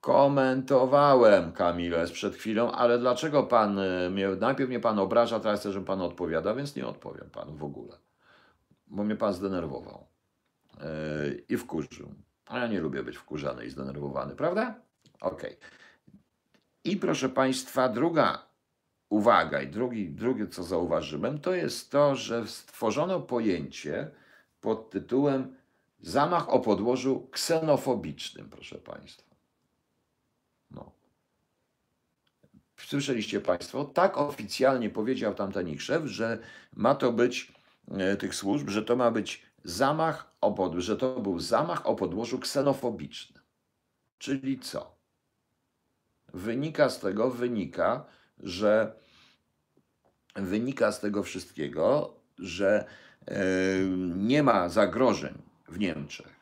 komentowałem Kamiles przed chwilą, ale dlaczego pan y, mnie, najpierw mnie pan obraża, teraz chcę, żebym pan odpowiadał, więc nie odpowiem panu w ogóle, bo mnie pan zdenerwował yy, i wkurzył. A ja nie lubię być wkurzany i zdenerwowany, prawda? Okej. I proszę państwa, druga uwaga i drugi, drugie, co zauważyłem, to jest to, że stworzono pojęcie pod tytułem zamach o podłożu ksenofobicznym, proszę Państwa. No. Słyszeliście Państwo? Tak oficjalnie powiedział tamten ich szef, że ma to być e, tych służb, że to ma być zamach o podłożu, że to był zamach o podłożu ksenofobicznym. Czyli co? Wynika z tego, wynika, że wynika z tego wszystkiego, że e, nie ma zagrożeń w Niemczech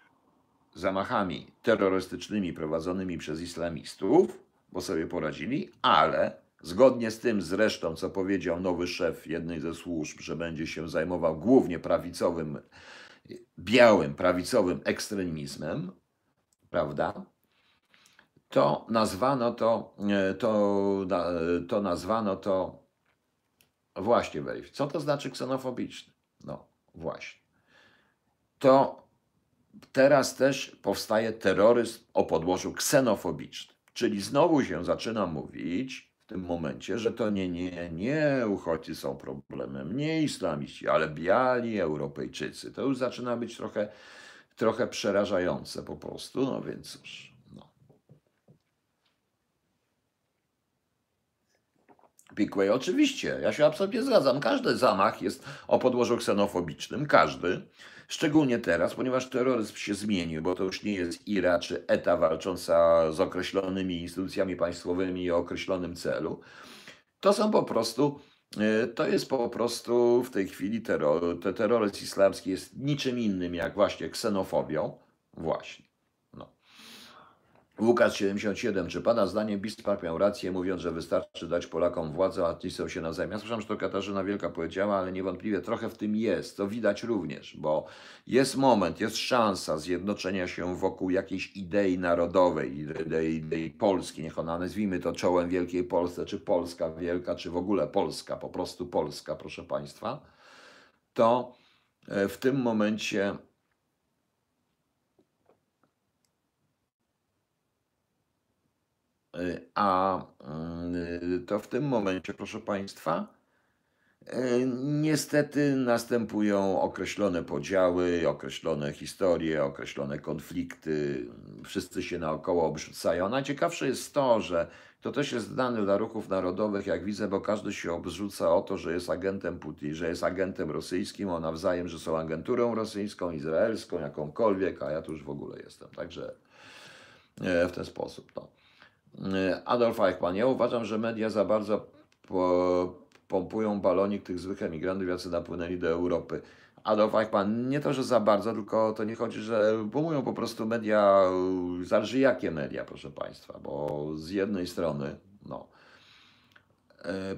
zamachami terrorystycznymi prowadzonymi przez islamistów, bo sobie poradzili, ale zgodnie z tym zresztą, co powiedział nowy szef jednej ze służb, że będzie się zajmował głównie prawicowym, białym, prawicowym ekstremizmem, prawda? To nazwano to, e, to, to nazwano to Właśnie, weryfikacja. Co to znaczy ksenofobiczny? No, właśnie. To teraz też powstaje terroryzm o podłożu ksenofobicznym. Czyli znowu się zaczyna mówić w tym momencie, że to nie, nie, nie uchodźcy są problemem, nie islamiści, ale biali Europejczycy. To już zaczyna być trochę, trochę przerażające po prostu, no więc cóż. Piquet, oczywiście, ja się absolutnie zgadzam. Każdy zamach jest o podłożu ksenofobicznym, każdy. Szczególnie teraz, ponieważ terroryzm się zmienił, bo to już nie jest IRA czy ETA walcząca z określonymi instytucjami państwowymi o określonym celu. To są po prostu, e, to jest po prostu w tej chwili terror, te terroryzm islamski jest niczym innym jak właśnie ksenofobią. Właśnie. Łukasz 77. Czy Pana zdaniem Bismarck miał rację, mówiąc, że wystarczy dać Polakom władzę, a ci się nawzajem? Ja słyszałem, że to Katarzyna Wielka powiedziała, ale niewątpliwie trochę w tym jest. To widać również, bo jest moment, jest szansa zjednoczenia się wokół jakiejś idei narodowej, idei, idei Polski. Niech ona nazwijmy to czołem Wielkiej Polsce, czy Polska Wielka, czy w ogóle Polska, po prostu Polska, proszę Państwa. To e, w tym momencie A y, to w tym momencie, proszę Państwa, y, niestety następują określone podziały, określone historie, określone konflikty. Wszyscy się naokoło obrzucają. Najciekawsze jest to, że to też jest znane dla ruchów narodowych, jak widzę, bo każdy się obrzuca o to, że jest agentem Putin, że jest agentem rosyjskim, o nawzajem, że są agenturą rosyjską, izraelską, jakąkolwiek, a ja tu już w ogóle jestem. Także e, w ten sposób. No. Y, Adolf Eichmann. Ja uważam, że media za bardzo po, pompują balonik tych złych emigrantów, jacy napłynęli do Europy. Adolf Eichmann, nie to, że za bardzo, tylko to nie chodzi, że pompują po prostu media, zależy jakie media, proszę Państwa, bo z jednej strony, E,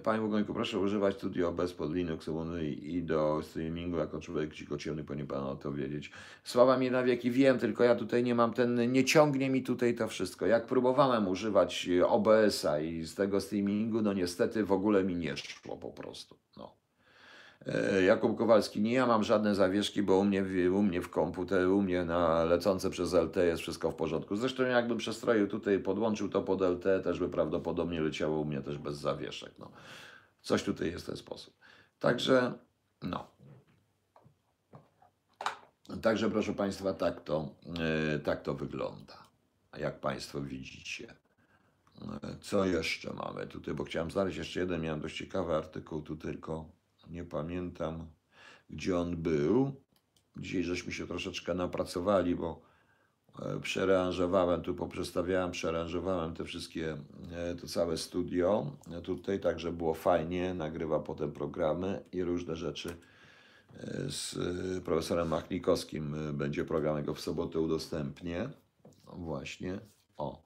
panie Bogoniku, proszę używać Studio bez pod Linuxu i do streamingu jako człowiek ciemny, powinien Pan o to wiedzieć. Sława mi na wieki, wiem, tylko ja tutaj nie mam ten, nie ciągnie mi tutaj to wszystko. Jak próbowałem używać OBS-a i z tego streamingu, no niestety w ogóle mi nie szło po prostu. No. E, Jakub Kowalski, nie ja mam żadne zawieszki, bo u mnie, u mnie w komputer, u mnie na lecące przez LT jest wszystko w porządku. Zresztą jakbym przestroił tutaj, podłączył to pod LT, też by prawdopodobnie leciało u mnie też bez zawieszek. No. Coś tutaj jest w ten sposób. Także, no. Także proszę Państwa, tak to, yy, tak to wygląda, jak Państwo widzicie. E, co jeszcze mamy tutaj, bo chciałem znaleźć jeszcze jeden, miałem dość ciekawy artykuł tu tylko nie pamiętam gdzie on był. Dzisiaj żeśmy się troszeczkę napracowali, bo E, Przearanżowałem, tu poprzestawiałem, przearanżowałem te wszystkie, e, to całe studio e, tutaj, tak że było fajnie, nagrywa potem programy i różne rzeczy z profesorem Machnikowskim będzie program, jego w sobotę udostępnię. Właśnie, o.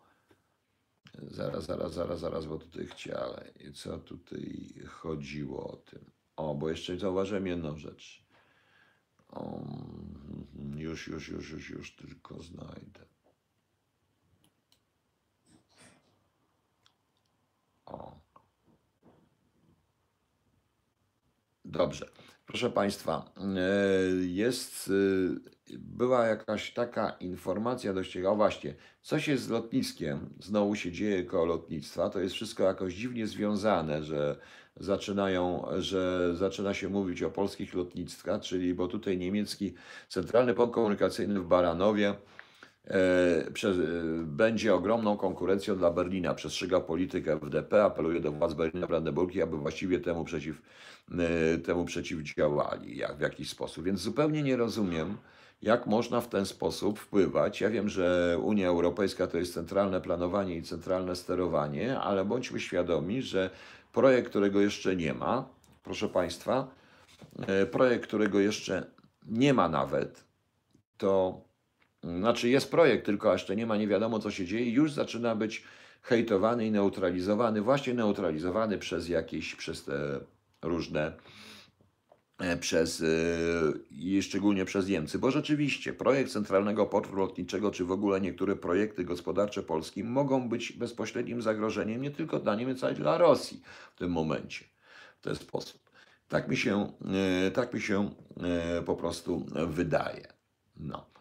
Zaraz, zaraz, zaraz, zaraz, bo tutaj chciałem. I co tutaj chodziło o tym? O, bo jeszcze zauważyłem jedną rzecz. O, już, już, już, już, już tylko znajdę. O. Dobrze. Proszę Państwa, e, jest, e, była jakaś taka informacja dość ciekawa. Właśnie, coś jest z lotniskiem, znowu się dzieje koło lotnictwa. To jest wszystko jakoś dziwnie związane, że zaczynają, że zaczyna się mówić o polskich lotnictwach, czyli bo tutaj niemiecki Centralny Port Komunikacyjny w Baranowie e, przez, e, będzie ogromną konkurencją dla Berlina. Przestrzega politykę FDP, apeluje do władz Berlina, Brandenburgii, aby właściwie temu, przeciw, e, temu przeciwdziałali jak, w jakiś sposób. Więc zupełnie nie rozumiem, jak można w ten sposób wpływać. Ja wiem, że Unia Europejska to jest centralne planowanie i centralne sterowanie, ale bądźmy świadomi, że projekt, którego jeszcze nie ma, proszę Państwa, e, projekt, którego jeszcze nie ma nawet, to znaczy jest projekt, tylko jeszcze nie ma, nie wiadomo co się dzieje, już zaczyna być hejtowany i neutralizowany, właśnie neutralizowany przez jakieś, przez te różne przez, e, i szczególnie przez Niemcy, bo rzeczywiście projekt Centralnego Portu Lotniczego, czy w ogóle niektóre projekty gospodarcze Polski mogą być bezpośrednim zagrożeniem nie tylko dla Niemiec, ale dla Rosji w tym momencie, w ten sposób. Tak mi się, e, tak mi się po prostu wydaje. No.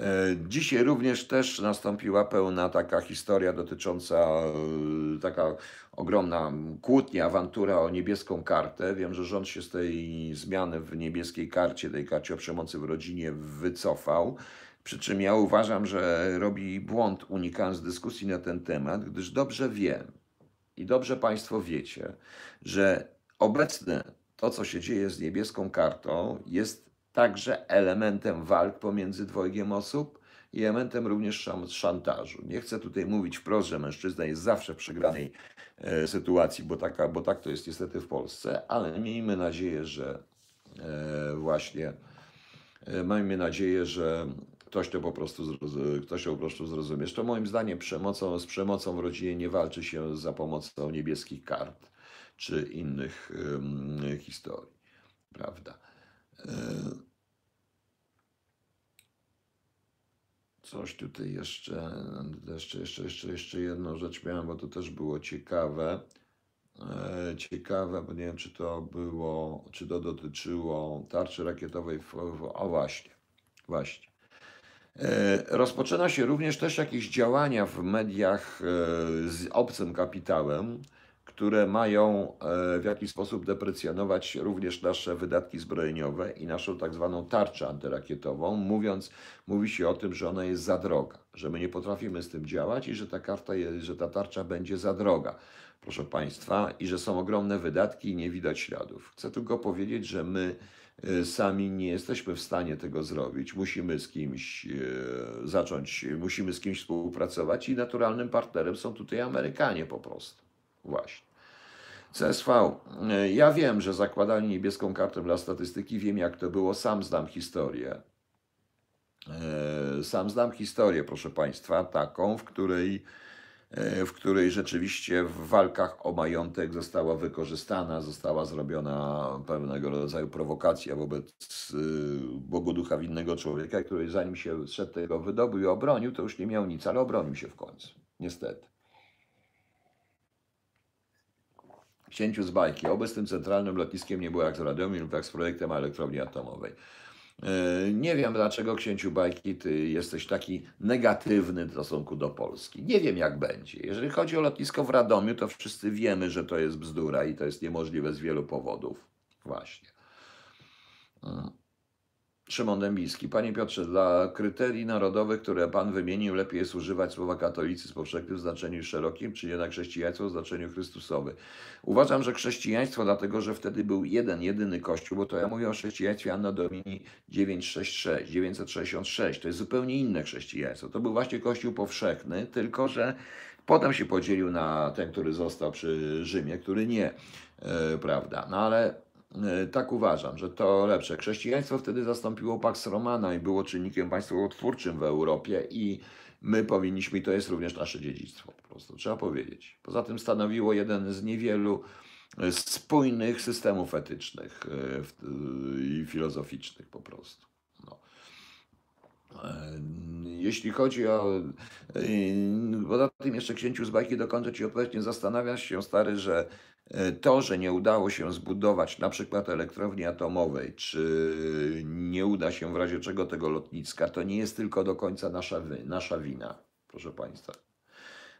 E, dzisiaj również też nastąpiła pełna taka historia dotycząca, e, taka ogromna kłótnia, awantura o niebieską kartę. Wiem, że rząd się z tej zmiany w niebieskiej karcie, tej karcie o przemocy w rodzinie wycofał. Przy czym ja uważam, że robi błąd unikając dyskusji na ten temat, gdyż dobrze wiem i dobrze Państwo wiecie, że obecne to, co się dzieje z niebieską kartą, jest także elementem walk pomiędzy dwojgiem osób i elementem również szantażu. Nie chcę tutaj mówić wprost, że mężczyzna jest zawsze w przegranej e, sytuacji, bo, taka, bo tak to jest niestety w Polsce, ale miejmy nadzieję, że e, właśnie e, miejmy nadzieję, że ktoś to po prostu, ktoś to po prostu zrozumie. To moim zdaniem przemocą, z przemocą w rodzinie nie walczy się za pomocą niebieskich kart czy innych historii. Prawda? Coś tutaj jeszcze, jeszcze, jeszcze, jeszcze, jeszcze jedną rzecz miałem, bo to też było ciekawe. E, ciekawe, bo nie wiem, czy to było, czy to dotyczyło tarczy rakietowej. W, o właśnie, właśnie. E, rozpoczyna się również też jakieś działania w mediach e, z obcym kapitałem, które mają e, w jakiś sposób deprecjonować również nasze wydatki zbrojeniowe i naszą tak zwaną tarczę antyrakietową, mówiąc, mówi się o tym, że ona jest za droga, że my nie potrafimy z tym działać i że ta karta jest, że ta tarcza będzie za droga, proszę Państwa, i że są ogromne wydatki i nie widać śladów. Chcę tylko powiedzieć, że my e, sami nie jesteśmy w stanie tego zrobić. Musimy z kimś e, zacząć, musimy z kimś współpracować i naturalnym partnerem są tutaj Amerykanie po prostu. Właśnie. CSV. Ja wiem, że zakładali niebieską kartę dla statystyki, wiem jak to było, sam znam historię. E, sam znam historię, proszę Państwa, taką, w której, e, w której rzeczywiście w walkach o majątek została wykorzystana, została zrobiona pewnego rodzaju prowokacja wobec e, Bogu ducha winnego człowieka, który zanim się szedł tego wydobył i obronił, to już nie miał nic, ale obronił się w końcu. Niestety. Księciu z bajki. Oby z tym centralnym lotniskiem nie było jak z Radomiu lub jak z projektem elektrowni atomowej. E, nie wiem, dlaczego księciu bajki ty jesteś taki negatywny w stosunku do Polski. Nie wiem, jak będzie. Jeżeli chodzi o lotnisko w Radomiu, to wszyscy wiemy, że to jest bzdura i to jest niemożliwe z wielu powodów. Właśnie. Szymon Dębiski. Panie Piotrze, dla kryterii narodowych, które Pan wymienił, lepiej jest używać słowa katolicyzm powszechny w znaczeniu szerokim, czy jednak chrześcijaństwo w znaczeniu chrystusowym. Uważam, że chrześcijaństwo, dlatego że wtedy był jeden, jedyny kościół, bo to ja mówię o chrześcijaństwie Anno Domini 966, 966. To jest zupełnie inne chrześcijaństwo. To był właśnie kościół powszechny, tylko że potem się podzielił na ten, który został przy Rzymie, który nie, e, prawda. No ale tak uważam, że to lepsze. Chrześcijaństwo wtedy zastąpiło Pax Romana i było czynnikiem państwowotwórczym w Europie i my powinniśmy, to jest również nasze dziedzictwo, po prostu trzeba powiedzieć. Poza tym stanowiło jeden z niewielu e, spójnych systemów etycznych e, i filozoficznych po prostu. No. Jeśli chodzi o. Poza tym jeszcze księciu z bajki dokończę ci odpowiedź. Zastanawiasz się, stary, że E, to, że nie udało się zbudować na przykład elektrowni atomowej, czy nie uda się w razie czego tego lotniska, to nie jest tylko do końca nasza, nasza wina, proszę Państwa.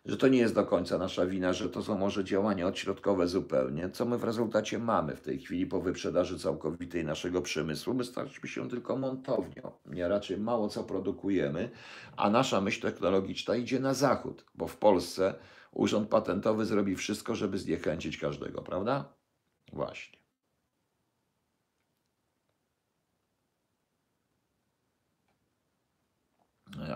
Że to nie jest do końca nasza wina, że to są może działania odśrodkowe zupełnie, co my w rezultacie mamy w tej chwili po wyprzedaży całkowitej naszego przemysłu. My staliśmy się tylko montownią, nie raczej mało co produkujemy, a nasza myśl technologiczna idzie na zachód, bo w Polsce Urząd Patentowy zrobi wszystko, żeby zniechęcić każdego, prawda? Właśnie.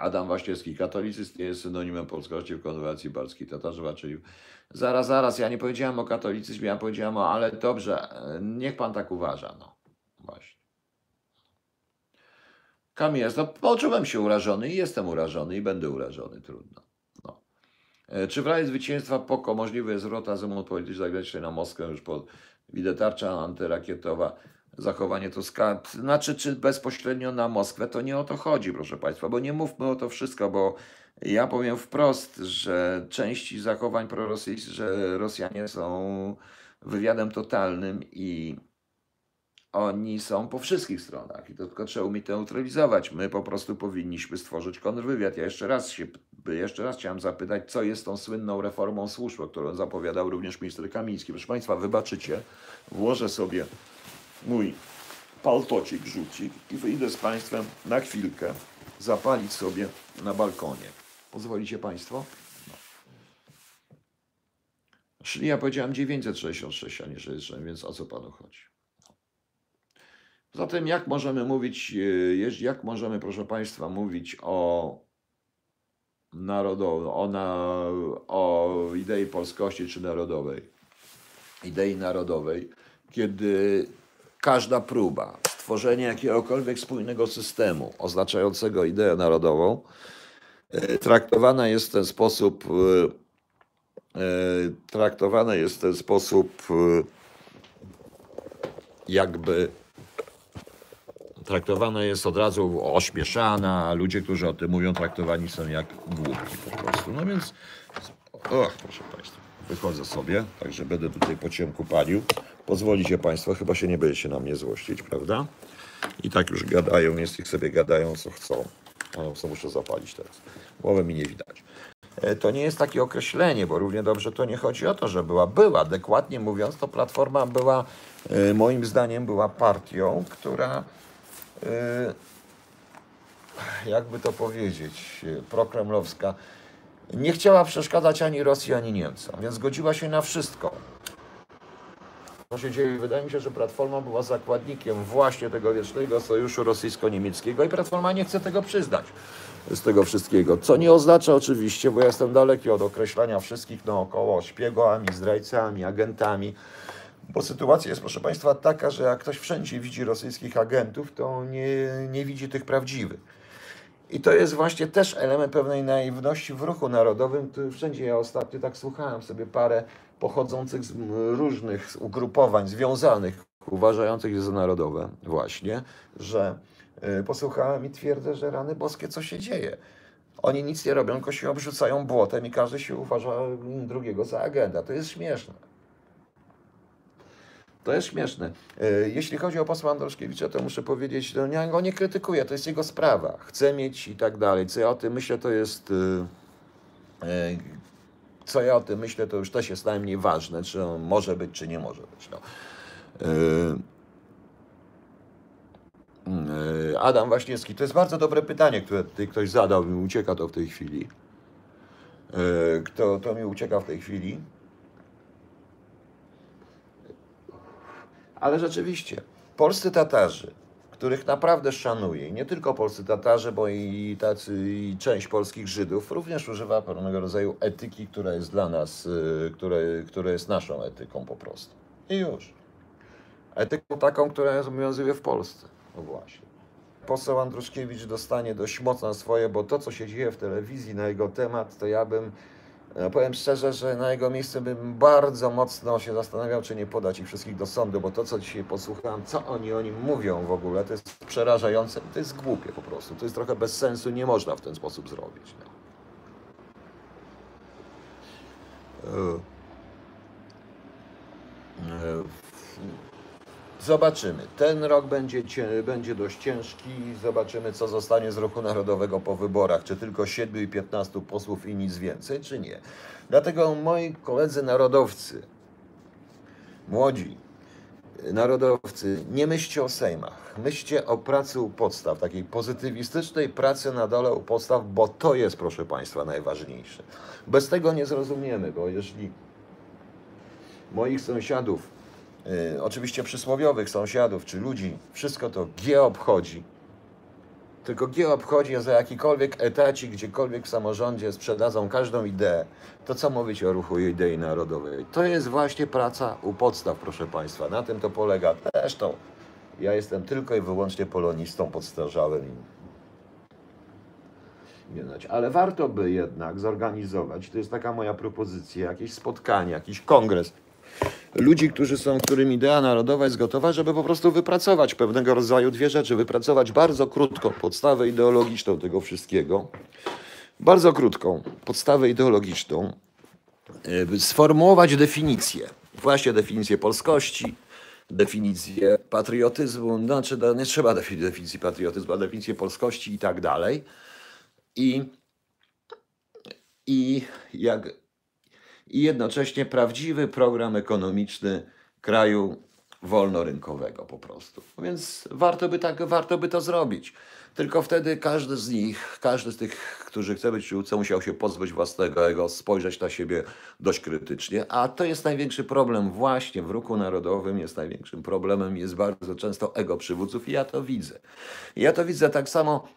Adam Waściewski, katolicyzm jest synonimem polskości w konwersacji polskiej Tatarzowa, czyli zaraz, zaraz, ja nie powiedziałem o katolicyzmie, ja powiedziałem o, ale dobrze, niech pan tak uważa, no, właśnie. Kamil no poczułem się urażony i jestem urażony i będę urażony, trudno. E, czy w razie zwycięstwa POKO możliwy jest rota zemonu politycznej zagranicznej na Moskwę już po widzę tarcza antyrakietowa, zachowanie Tuska, znaczy czy bezpośrednio na Moskwę, to nie o to chodzi, proszę Państwa, bo nie mówmy o to wszystko, bo ja powiem wprost, że części zachowań prorosyjskich, że Rosjanie są wywiadem totalnym i oni są po wszystkich stronach i to tylko trzeba umieć neutralizować. My po prostu powinniśmy stworzyć kontrwywiad. Ja jeszcze raz się, jeszcze raz chciałem zapytać, co jest tą słynną reformą służb, którą zapowiadał również minister Kamiński. Proszę Państwa, wybaczycie, włożę sobie mój paltocik, rzucik i wyjdę z Państwem na chwilkę zapalić sobie na balkonie. Pozwolicie Państwo? No. Czyli ja powiedziałem 966, a nie 66, więc o co Panu chodzi? Zatem jak możemy mówić, e, jak możemy, proszę Państwa, mówić o narodowej, o, na, o idei polskości czy narodowej, idei narodowej, kiedy każda próba stworzenia jakiegokolwiek spójnego systemu oznaczającego ideę narodową e, traktowana jest w ten sposób e, traktowana jest w ten sposób jakby traktowana jest od razu ośmieszana, a ludzie, którzy o tym mówią, traktowani są jak głupi po prostu. No więc, och, proszę Państwa, wychodzę sobie, także będę tutaj po ciemku palił. Pozwolicie Państwo, chyba się nie będziecie na mnie złościć, prawda? I tak już gadają, jest ich sobie gadają, co chcą. Ale co muszę zapalić teraz. Głowę mi nie widać. E, to nie jest takie określenie, bo równie dobrze to nie chodzi o to, że była. Była, dokładnie mówiąc, to Platforma była, e, moim zdaniem, była partią, która E, jakby to powiedzieć, prokremlowska, nie chciała przeszkadzać ani Rosji, ani Niemcom, więc zgodziła się na wszystko. Co się dzieje? Wydaje mi się, że Platforma była zakładnikiem właśnie tego wiecznego sojuszu rosyjsko-niemieckiego i Platforma nie chce tego przyznać z tego wszystkiego. Co nie oznacza oczywiście, bo ja jestem daleki od określania wszystkich naokoło szpiegami, zdrajcami, agentami. Bo sytuacja jest, proszę Państwa, taka, że jak ktoś wszędzie widzi rosyjskich agentów, to nie, nie widzi tych prawdziwych. I to jest właśnie też element pewnej naiwności w ruchu narodowym. Wszędzie ja ostatnio tak słuchałem sobie parę pochodzących z różnych ugrupowań związanych, uważających je za narodowe, właśnie, że y, posłuchałem i twierdzę, że rany boskie, co się dzieje. Oni nic nie robią, tylko się obrzucają błotem i każdy się uważa drugiego za agenta. To jest śmieszne. To jest śmieszne. E, jeśli chodzi o posła Androszkiewicza, to muszę powiedzieć, że ja go nie krytykuję, to jest jego sprawa. Chce mieć i tak dalej. Co ja o tym myślę, to jest. E, e, co ja o tym myślę, to już też jest najmniej ważne, czy on może być, czy nie może być. No. E, Adam Waśniewski, to jest bardzo dobre pytanie, które tutaj ktoś zadał, mi ucieka to w tej chwili. Kto to mi ucieka w tej chwili? Ale rzeczywiście, polscy Tatarzy, których naprawdę szanuję, nie tylko polscy Tatarzy, bo i, tacy, i część polskich Żydów również używa pewnego rodzaju etyki, która jest dla nas, y, które, która jest naszą etyką po prostu. I już. Etyką taką, która obowiązuje w Polsce. No właśnie. Poseł Andruszkiewicz dostanie dość mocno swoje, bo to, co się dzieje w telewizji na jego temat, to ja bym powiem szczerze, że na jego miejscu bym bardzo mocno się zastanawiał, czy nie podać ich wszystkich do sądu, bo to, co dzisiaj posłuchałem, co oni o nim mówią w ogóle, to jest przerażające to jest głupie po prostu. To jest trochę bez sensu, nie można w ten sposób zrobić. No. Zobaczymy. Ten rok będzie, będzie dość ciężki. Zobaczymy, co zostanie z ruchu narodowego po wyborach. Czy tylko 7 i 15 posłów i nic więcej, czy nie. Dlatego moi koledzy narodowcy, młodzi narodowcy, nie myślcie o sejmach. Myślcie o pracy u podstaw, takiej pozytywistycznej pracy na dole u podstaw, bo to jest, proszę Państwa, najważniejsze. Bez tego nie zrozumiemy, bo jeśli moich sąsiadów y, oczywiście przysłowiowych sąsiadów czy ludzi, wszystko to G obchodzi. Tylko G obchodzi, za jakikolwiek etacik, gdziekolwiek w samorządzie sprzedadzą każdą ideę, to co mówić o ruchu idei narodowej? To jest właśnie praca u podstaw, proszę Państwa. Na tym to polega. Zresztą ja jestem tylko i wyłącznie polonistą podstarzałym. Ale warto by jednak zorganizować, to jest taka moja propozycja, jakieś spotkanie, jakiś kongres ludzi, którzy są, którym idea narodowa jest gotowa, żeby po prostu wypracować pewnego rodzaju dwie rzeczy. Wypracować bardzo krótką podstawę ideologiczną tego wszystkiego. Bardzo krótką podstawę ideologiczną. y, Sformułować definicję. Właśnie definicję polskości, definicję patriotyzmu. Znaczy, nie trzeba defi- definicji patriotyzmu, a definicję polskości i tak dalej. I, i jak i jednocześnie prawdziwy program ekonomiczny kraju wolnorynkowego po prostu. Więc warto by, tak, warto by to zrobić. Tylko wtedy każdy z nich, każdy z tych, którzy chce być przywódcą, musiał się pozbyć własnego ego, spojrzeć na siebie dość krytycznie. A to jest największy problem właśnie w ruchu narodowym, jest największym problemem, jest bardzo często ego przywódców i ja to widzę. Ja to widzę tak samo,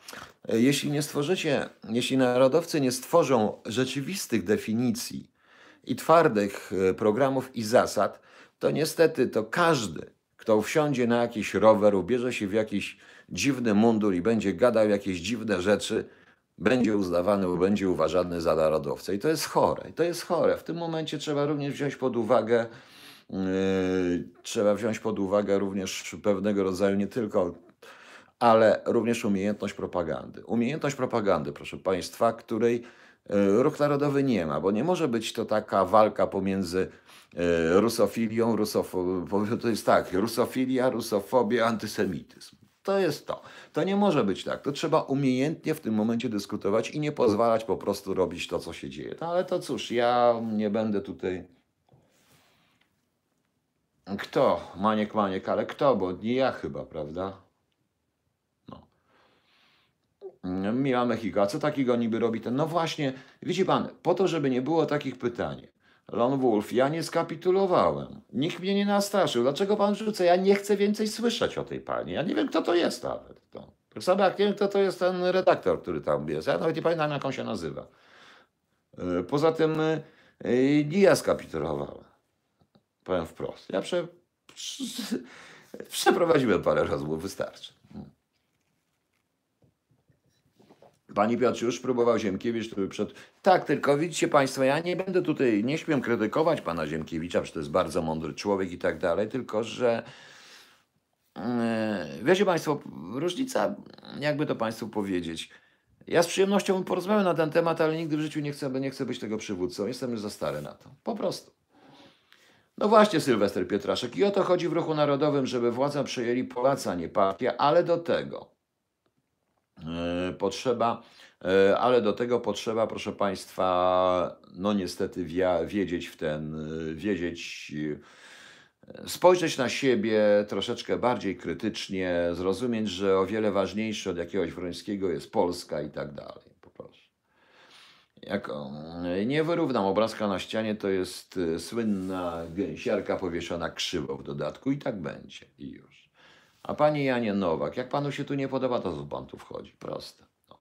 jeśli nie stworzycie, jeśli narodowcy nie stworzą rzeczywistych definicji, i twardych e, programów i zasad, to niestety to każdy, kto wsiądzie na jakiś rower, ubierze się w jakiś dziwny mundur i będzie gadał jakieś dziwne rzeczy, będzie uznawany, będzie uważany za narodowcę. I to jest chore. I to jest chore. W tym momencie trzeba również wziąć pod uwagę, yy, trzeba wziąć pod uwagę również pewnego rodzaju nie tylko ale również umiejętność propagandy. Umiejętność propagandy, proszę Państwa, której ruch narodowy nie ma, bo nie może być to taka walka pomiędzy e, rusofilią, rusofo, to jest tak, rusofilia, rusofobia, antysemityzm. To jest to. To nie może być tak. To trzeba umiejętnie w tym momencie dyskutować i nie pozwalać po prostu robić to, co się dzieje. No, ale to cóż, ja nie będę tutaj. Kto? Maniek, Maniek, ale kto? Bo nie ja chyba, prawda? Miła Mechiko, a co takiego niby robi ten? No właśnie, widzi pan, po to, żeby nie było takich pytań. Lon Wolf, ja nie skapitulowałem. Nikt mnie nie nastraszył. Dlaczego pan rzuca? Ja nie chcę więcej słyszeć o tej pani. Ja nie wiem, kto to jest nawet. Tak samo jak nie wiem, kto to jest ten redaktor, który tam jest. Ja nawet nie pamiętam, jak on się nazywa. E, Poza tym e, nie ja skapitulowałem. Powiem wprost. Ja prze, przeprowadziłem parę rozmów, wystarczy. Pani Piotr już próbował Ziemkiewicz, który przed... Tak, tylko widzicie Państwo, ja nie będę tutaj, nie śmiem krytykować pana Ziemkiewicza, przecież to jest bardzo mądry człowiek i tak dalej, tylko że yy, wiecie Państwo, różnica, jakby to Państwu powiedzieć, ja z przyjemnością porozmawiam na ten temat, ale nigdy w życiu nie chcę, nie chcę być tego przywódcą, jestem już za stary na to, po prostu. No właśnie, Sylwester Pietraszek, i o to chodzi w ruchu narodowym, żeby władzę przejęli Polacy, a nie partia, ale do tego potrzeba, e, ale do tego potrzeba, proszę Państwa, no niestety wiedzieć w ten, e, wiedzieć, spojrzeć na siebie troszeczkę bardziej krytycznie, zrozumieć, że o wiele ważniejsze od jakiegoś Wrońskiego jest Polska i tak dalej. Jak nie wyrównam obrazka na ścianie, to jest słynna gęsiarka powieszona krzywo w dodatku i tak będzie. I już. A panie Janie Nowak, jak panu się tu nie podoba, to co pan tu wchodzi? Proste. No.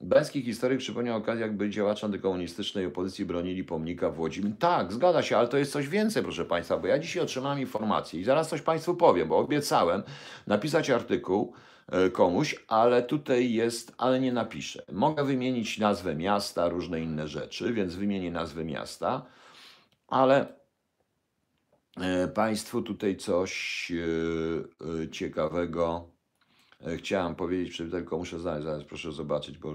Bęski historyk przypomniał okazję, jakby działacze antykomunistycznej opozycji bronili pomnika w Łodzi. Tak, zgadza się, ale to jest coś więcej, proszę Państwa, bo ja dzisiaj otrzymałem informację i zaraz coś Państwu powiem, bo obiecałem napisać artykuł e, komuś, ale tutaj jest, ale nie napiszę. Mogę wymienić nazwę miasta, różne inne rzeczy, więc wymienię nazwę miasta, ale Państwu tutaj coś e, e, ciekawego e, chciałem powiedzieć, tylko muszę znaleźć, zaraz proszę zobaczyć, bo,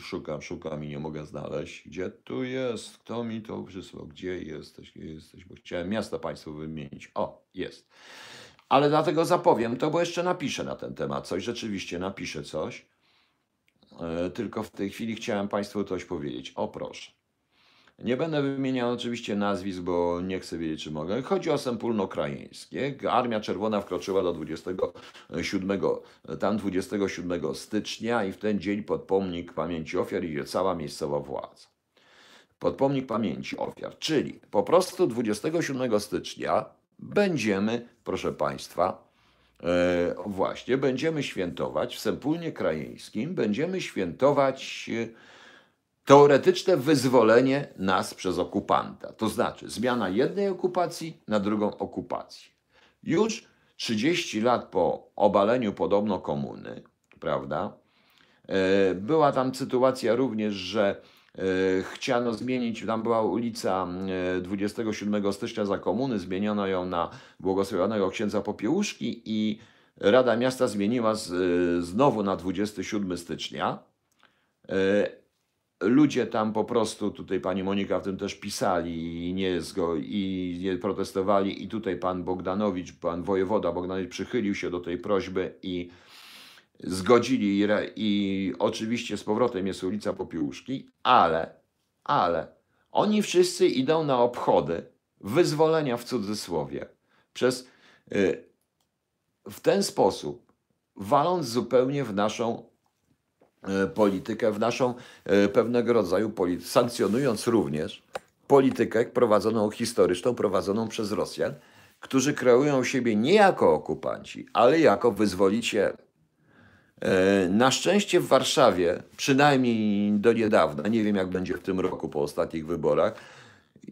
szukam, szukam i nie mogę znaleźć. Gdzie tu jest? Kto mi to przysłał? Gdzie jesteś? Gdzie jesteś? Bo chciałem miasta Państwu wymienić. O, jest. Ale dlatego zapowiem to, bo jeszcze napiszę na ten temat coś, rzeczywiście napiszę coś. E, Tylko w tej chwili chciałem Państwu coś powiedzieć. O proszę. Nie będę wymieniał oczywiście nazwisk, bo nie chcę wiedzieć, czy mogę. Chodzi o Sempólno-Krajeńskie. Armia Czerwona wkroczyła do 27, tam 27 stycznia i w ten dzień pod pomnik pamięci ofiar idzie cała miejscowa władza. Pod pomnik pamięci ofiar, czyli po prostu 27 stycznia będziemy, proszę Państwa, e, właśnie, będziemy świętować w Sempólnie Krajeńskim, będziemy świętować e, teoretyczne wyzwolenie nas przez okupanta. To znaczy zmiana jednej okupacji na drugą okupację. Już 30 lat po obaleniu podobno komuny, prawda? e, Była tam sytuacja również, że e, chciano zmienić, tam była ulica e, 27 stycznia za komuny, zmieniono ją na błogosławionego księdza Popiełuszki i Rada Miasta zmieniła z, e, znowu na 27 stycznia. Ludzie tam po prostu, tutaj pani Monika w tym też pisali i nie, zgo, i nie protestowali. I tutaj pan Bogdanowicz, pan wojewoda Bogdanowicz przychylił się do tej prośby i zgodzili i, i oczywiście z powrotem jest ulica Popiełuszki, ale, ale oni wszyscy idą na obchody wyzwolenia w cudzysłowie przez y, w ten sposób waląc zupełnie w naszą politykę, w naszą e, pewnego rodzaju politykę, sankcjonując również politykę prowadzoną historyczną, prowadzoną przez Rosjan, którzy kreują siebie nie jako okupanci, ale jako wyzwoliciele. E, Na szczęście w Warszawie, przynajmniej do niedawna, nie wiem jak będzie w tym roku po ostatnich wyborach,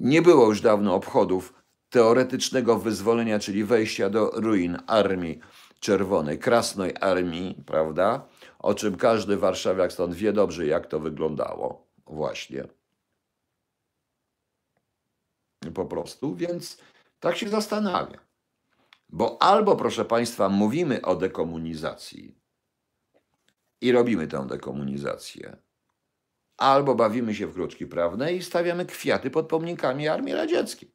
nie było już dawno obchodów teoretycznego wyzwolenia, czyli wejścia do ruin Armii Czerwonej, Krasnej Armii, prawda? O czym każdy warszawiak stąd wie dobrze, jak to wyglądało. Właśnie. Po prostu, więc tak się zastanawia. Bo albo, proszę Państwa, mówimy o dekomunizacji i robimy tę dekomunizację, albo bawimy się w kruczki prawne i stawiamy kwiaty pod pomnikami Armii Radzieckiej.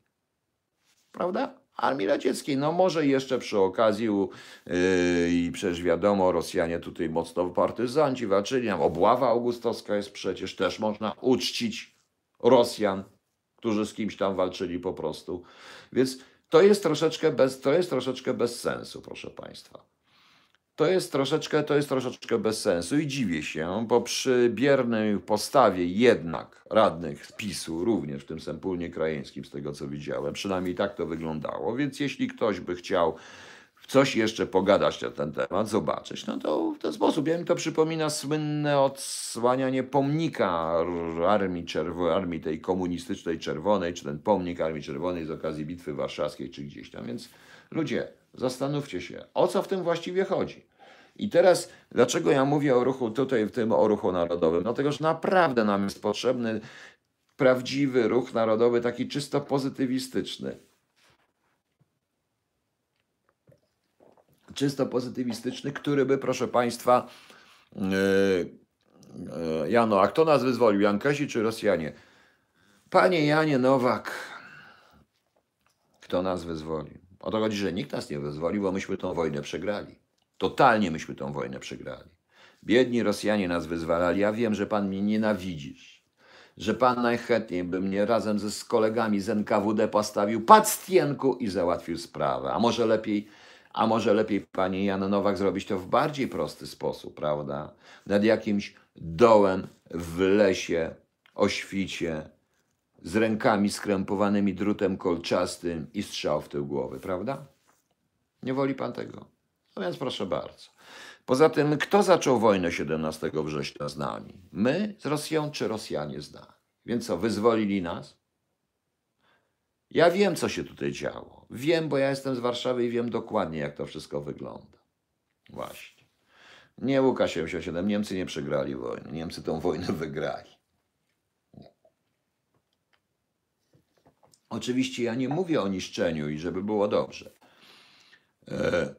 Prawda? Armii Radzieckiej. No może jeszcze przy okazji yy, i przecież wiadomo, Rosjanie tutaj mocno partyzanci walczyli. Obława augustowska jest przecież, też można uczcić Rosjan, którzy z kimś tam walczyli po prostu. Więc to jest troszeczkę bez, to jest troszeczkę bez sensu, proszę Państwa. To jest troszeczkę, to jest troszeczkę bez sensu i dziwię się, bo przy biernej postawie jednak radnych PiSu, również w tym Sempólnie Krajeńskim, z tego co widziałem, przynajmniej tak to wyglądało, więc jeśli ktoś by chciał coś jeszcze pogadać na ten temat, zobaczyć, no to w ten sposób. Ja mi to przypomina słynne odsłanianie pomnika Armii, Czerwo- Armii tej komunistycznej czerwonej, czy ten pomnik Armii Czerwonej z okazji Bitwy Warszawskiej, czy gdzieś tam. Więc ludzie, zastanówcie się, o co w tym właściwie chodzi. I teraz, dlaczego ja mówię o ruchu tutaj, w tym o ruchu narodowym? Dlatego, że naprawdę nam jest potrzebny prawdziwy ruch narodowy, taki czysto pozytywistyczny. Czysto pozytywistyczny, który by, proszę Państwa, yy, yy, Jano, a kto nas wyzwolił? Jankesi czy Rosjanie? Panie Janie Nowak, kto nas wyzwolił? O to chodzi, że nikt nas nie wyzwolił, bo myśmy tą wojnę przegrali. Totalnie myśmy tą wojnę przegrali. Biedni Rosjanie nas wyzwalali. Ja wiem, że pan mnie nienawidzisz. że pan najchętniej by mnie razem ze z kolegami z NKWD postawił pod i załatwił sprawę. A może lepiej, a może lepiej pani Jan Nowak zrobić to w bardziej prosty sposób, prawda? Nad jakimś dołem w lesie, o świcie, z rękami skrępowanymi drutem kolczastym i strzał w tył głowy, prawda? Nie woli pan tego? No więc proszę bardzo. Poza tym, kto zaczął wojnę 17 września z nami? My z Rosją, czy Rosjanie z nami? Więc co, wyzwolili nas? Ja wiem, co się tutaj działo. Wiem, bo ja jestem z Warszawy i wiem dokładnie, jak to wszystko wygląda. Właśnie. Nie Łukasz 77. Niemcy nie przegrali wojny. Niemcy tą wojnę wygrali. Oczywiście ja nie mówię o niszczeniu i żeby było dobrze. E,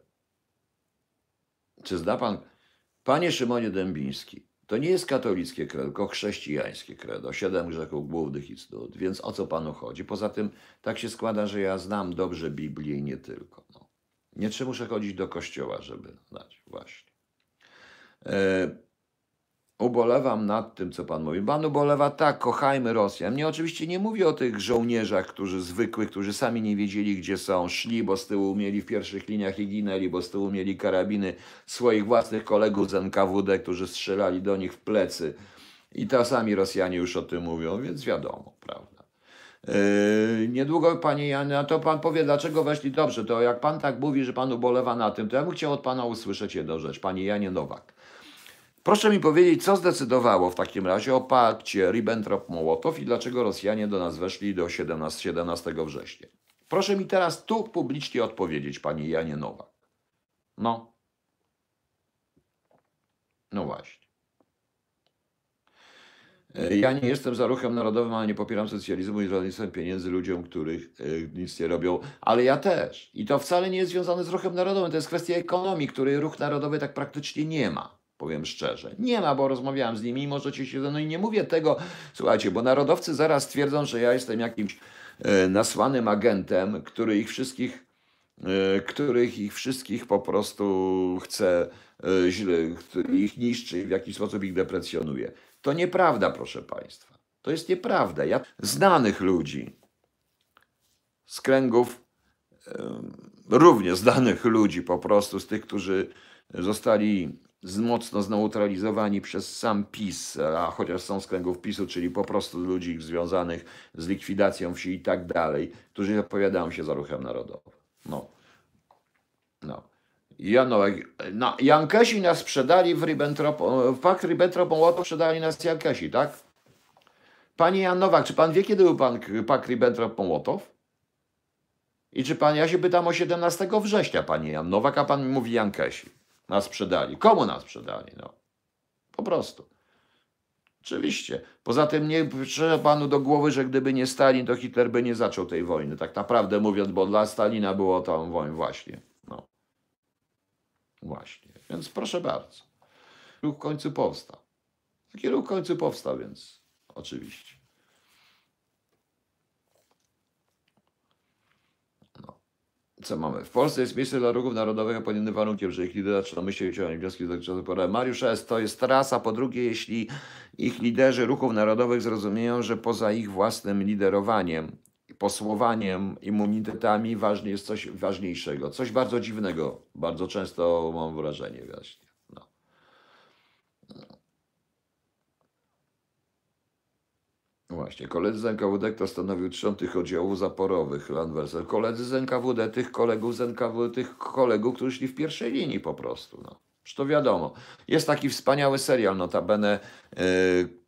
czy zna pan, panie Szymonie Dębiński, to nie jest katolickie credo, tylko chrześcijańskie credo, siedem grzechów głównych i więc o co panu chodzi? Poza tym tak się składa, że ja znam dobrze Biblię i nie tylko. No. Nie trzeba muszę chodzić do kościoła, żeby znać, właśnie. E, ubolewam nad tym, co pan mówi. Pan ubolewa tak, kochajmy Rosjan. Nie, oczywiście nie mówię o tych żołnierzach, którzy zwykłych, którzy sami nie wiedzieli, gdzie są, szli, bo z tyłu mieli w pierwszych liniach i ginęli, bo z tyłu mieli karabiny swoich własnych kolegów z NKWD, którzy strzelali do nich w plecy. I to sami Rosjanie już o tym mówią, więc wiadomo, prawda. Yy, niedługo, panie Janie, to pan powie, dlaczego weszli dobrze. To jak pan tak mówi, że pan ubolewa na tym, to ja bym chciał od pana usłyszeć jedną rzecz, panie Janie Nowak. Proszę mi powiedzieć, co zdecydowało w takim razie o pakcie Ribbentrop-Mołotow i dlaczego Rosjanie do nas weszli do 17, 17 września. Proszę mi teraz tu publicznie odpowiedzieć, panie Janie Nowak. No. No właśnie. E, Ja nie jestem za ruchem narodowym, ale nie popieram socjalizmu i rolnictwem pieniędzy ludziom, których e, nic nie robią, ale ja też. I to wcale nie jest związane z ruchem narodowym, to jest kwestia ekonomii, której ruch narodowy tak praktycznie nie ma powiem szczerze. Nie ma, bo rozmawiałem z nimi i możecie się... No i nie mówię tego, słuchajcie, bo narodowcy zaraz twierdzą, że ja jestem jakimś e, nasłanym agentem, który ich wszystkich, e, których ich wszystkich po prostu chce e, źle, ich niszczy i w jakiś sposób ich deprecjonuje. To nieprawda, proszę Państwa. To jest nieprawda. Ja znanych ludzi z kręgów em, równie znanych ludzi po prostu, z tych, którzy zostali mocno zneutralizowani przez sam PiS, a chociaż są z kręgów PiSu, czyli po prostu ludzi związanych z likwidacją wsi i tak dalej, którzy opowiadają się za ruchem narodowym. No. No. Janowek, na Jankesi nas sprzedali w Ribbentrop, w pakt Ribbentrop-Mołotow sprzedali nas Jankesi, tak? Panie Jan Nowak, czy pan wie, kiedy był pan pakt Ribbentrop-Mołotow? I czy pan, ja się pytam o 17 września, panie Jan Nowak, a pan mówi Jankesi. Nas sprzedali. Komu nas sprzedali? No. Po prostu. Oczywiście. Poza tym nie przyszedł panu do głowy, że gdyby nie Stalin, to Hitler by nie zaczął tej wojny. Tak naprawdę mówiąc, bo dla Stalina było to wojna właśnie. No. Właśnie. Więc proszę bardzo. Ruch w końcu powstał. Taki ruch w końcu powstał, więc oczywiście. Co mamy? W Polsce jest miejsce dla ruchów narodowych, a pod innym warunkiem, że ich liderzy zaczynają myśleć wyciągać wnioski dotyczące porady. Mariusz S. to jest raz, a po drugie, jeśli ich liderzy ruchów narodowych zrozumieją, że poza ich własnym liderowaniem, posłowaniem, immunitetami ważne jest coś ważniejszego, coś bardzo dziwnego. Bardzo często mam wrażenie właśnie. No. Właśnie, koledzy z NKWD, kto stanowił trzon tych oddziałów zaporowych, Landwersel. Koledzy z NKWD, tych kolegów z NKWD, tych kolegów, którzy szli w pierwszej linii po prostu. No. Już to wiadomo. Jest taki wspaniały serial, notabene yy,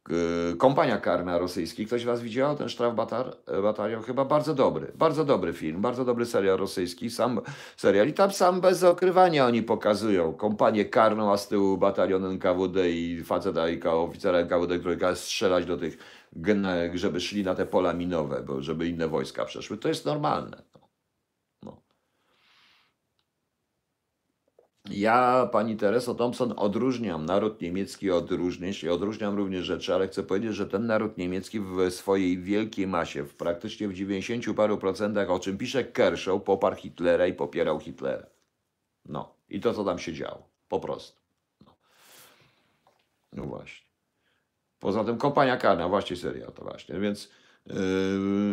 yy, Kompania Karna rosyjski. Ktoś Was widział ten Sztraf Batar, Batalion? Chyba bardzo dobry. Bardzo dobry film, bardzo dobry serial rosyjski. Sam serial. I tam sam bez okrywania oni pokazują kompanię karną, a z tyłu batalion NKWD i faceta i oficera NKWD, który każe strzelać do tych żeby szli na te pola minowe, bo żeby inne wojska przeszły. To jest normalne. No. No. Ja, pani Tereso Thompson, odróżniam naród niemiecki od różnych i odróżniam również rzeczy, ale chcę powiedzieć, że ten naród niemiecki w swojej wielkiej masie, w praktycznie w 90 paru procentach, o czym pisze Kershaw, poparł Hitlera i popierał Hitlera. No. I to, co tam się działo. Po prostu. No, no właśnie. Poza tym kompania karna, właśnie seria to właśnie, więc yy,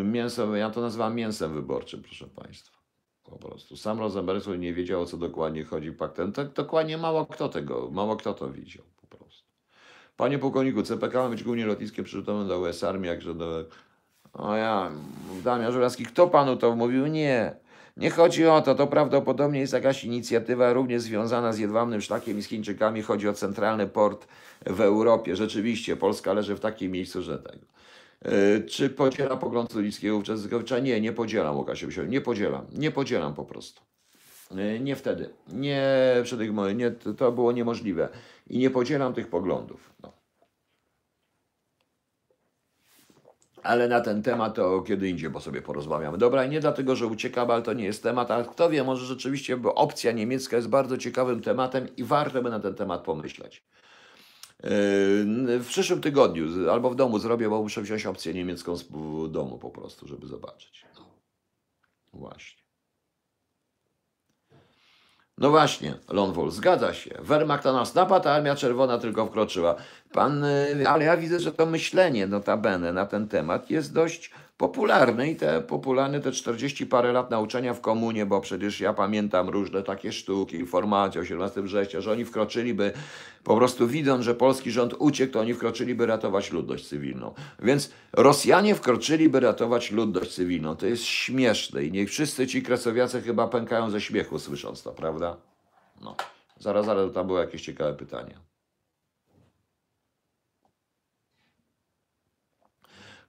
mięso, ja to nazywam mięsem wyborczym, proszę Państwa. Po prostu. Sam Rosenberg nie wiedział, o co dokładnie chodzi paktem. Tak dokładnie mało kto tego, mało kto to widział po prostu. Panie pułkowniku, CPK ma być głównie lotniskiem przyrzutowym do US Armii, jakże do... O ja, Damian Żurawski, kto panu to mówił? Nie. Nie chodzi o to, to prawdopodobnie jest jakaś inicjatywa również związana z jedwabnym szlakiem i z Chińczykami. Chodzi o centralny port w Europie. Rzeczywiście, Polska leży w takim miejscu, że tego. Yy, Czy podziela pogląd Tulickiego Łuczeszkowicza? Nie, nie podzielam Łukasiewicz. Nie podzielam. Nie podzielam po prostu. Yy, Nie wtedy. Nie przy tych nie, to było niemożliwe. I nie podzielam tych poglądów. No. Ale na ten temat to kiedy indziej, bo sobie porozmawiamy. Dobra, i nie dlatego, że uciekam, ale to nie jest temat, ale kto wie, może rzeczywiście, bo opcja niemiecka jest bardzo ciekawym tematem i warto by na ten temat pomyśleć. Yy, W przyszłym tygodniu albo w domu zrobię, bo muszę wziąć opcję niemiecką z domu po prostu, żeby zobaczyć. No. Właśnie. No właśnie, Lone Wolf, zgadza się. Wehrmacht na nas napadł, a Armia Czerwona tylko wkroczyła. Pan, y, ale ja widzę, że to myślenie notabene na ten temat jest dość popularne i te popularne te 40 parę lat nauczenia w komunie, bo przecież ja pamiętam różne takie sztuki, informacje o 17 września, że oni wkroczyliby, po prostu widząc, że polski rząd uciekł, to oni wkroczyliby ratować ludność cywilną. Więc Rosjanie wkroczyliby ratować ludność cywilną. To jest śmieszne i niech wszyscy ci kresowiacy chyba pękają ze śmiechu słysząc to, prawda? No. Zaraz, zaraz, tam było jakieś ciekawe pytanie.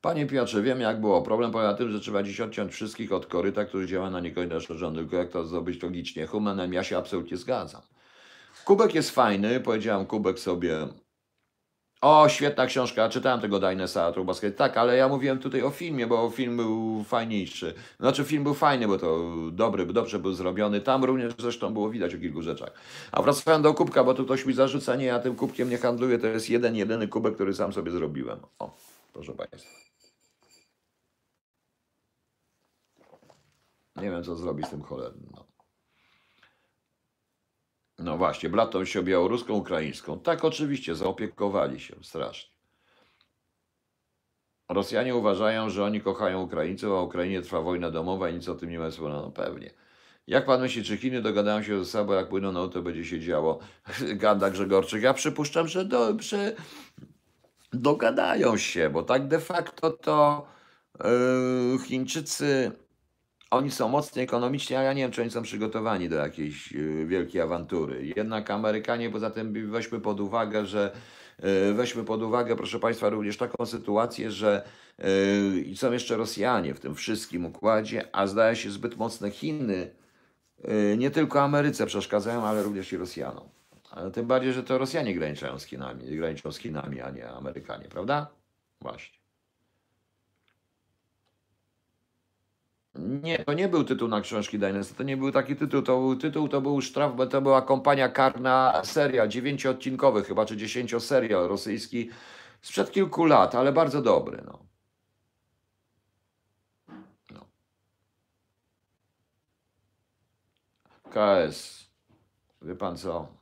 Panie Piotrze, wiem jak było. Problem polega na tym, że trzeba dziś odciąć wszystkich od koryta, który działa na niekończone rządy. Tylko jak to zrobić logicznie? Humanem, ja się absolutnie zgadzam. Kubek jest fajny, powiedziałem Kubek sobie. O, świetna książka, czytałem tego Dinesa Trubowskiego. Tak, ale ja mówiłem tutaj o filmie, bo film był fajniejszy. Znaczy film był fajny, bo to dobry, dobrze był zrobiony. Tam również zresztą było widać o kilku rzeczach. A wracając do kubka, bo tu ktoś mi zarzuca, nie, ja tym kubkiem nie handluję, to jest jeden, jedyny kubek, który sam sobie zrobiłem. O, proszę Państwa. Nie wiem, co zrobić z tym cholernym. No. No właśnie, blatą się białoruską, ukraińską. Tak, oczywiście, zaopiekowali się strasznie. Rosjanie uważają, że oni kochają Ukraińców, a Ukrainie trwa wojna domowa i nic o tym nie ma wspólnego. No pewnie. Jak pan myśli, czy Chiny dogadają się ze sobą, jak płyną, no to będzie się działo? Ganda Grzegorczyk. Ja przypuszczam, że, do, że dogadają się, bo tak de facto to yy, Chińczycy oni są mocni ekonomicznie, a ja nie wiem, czy oni są przygotowani do jakiejś y, wielkiej awantury. Jednak Amerykanie, poza tym weźmy pod uwagę, że y, weźmy pod uwagę, proszę Państwa, również taką sytuację, że y, są jeszcze Rosjanie w tym wszystkim układzie, a zdaje się zbyt mocne Chiny nie tylko Ameryce przeszkadzają, ale również i Rosjanom. Ale tym bardziej, że to Rosjanie graniczą z Chinami, graniczą z Chinami, a nie Amerykanie, prawda? Właśnie. Nie, to nie był tytuł na książki Dynasty, to nie był taki tytuł, to był tytuł, to był sztraf, to była kompania karna serial, dziewięcioodcinkowy chyba, czy dziesięcioserial rosyjski sprzed kilku lat, ale bardzo dobry, no. no. KS, wie pan co?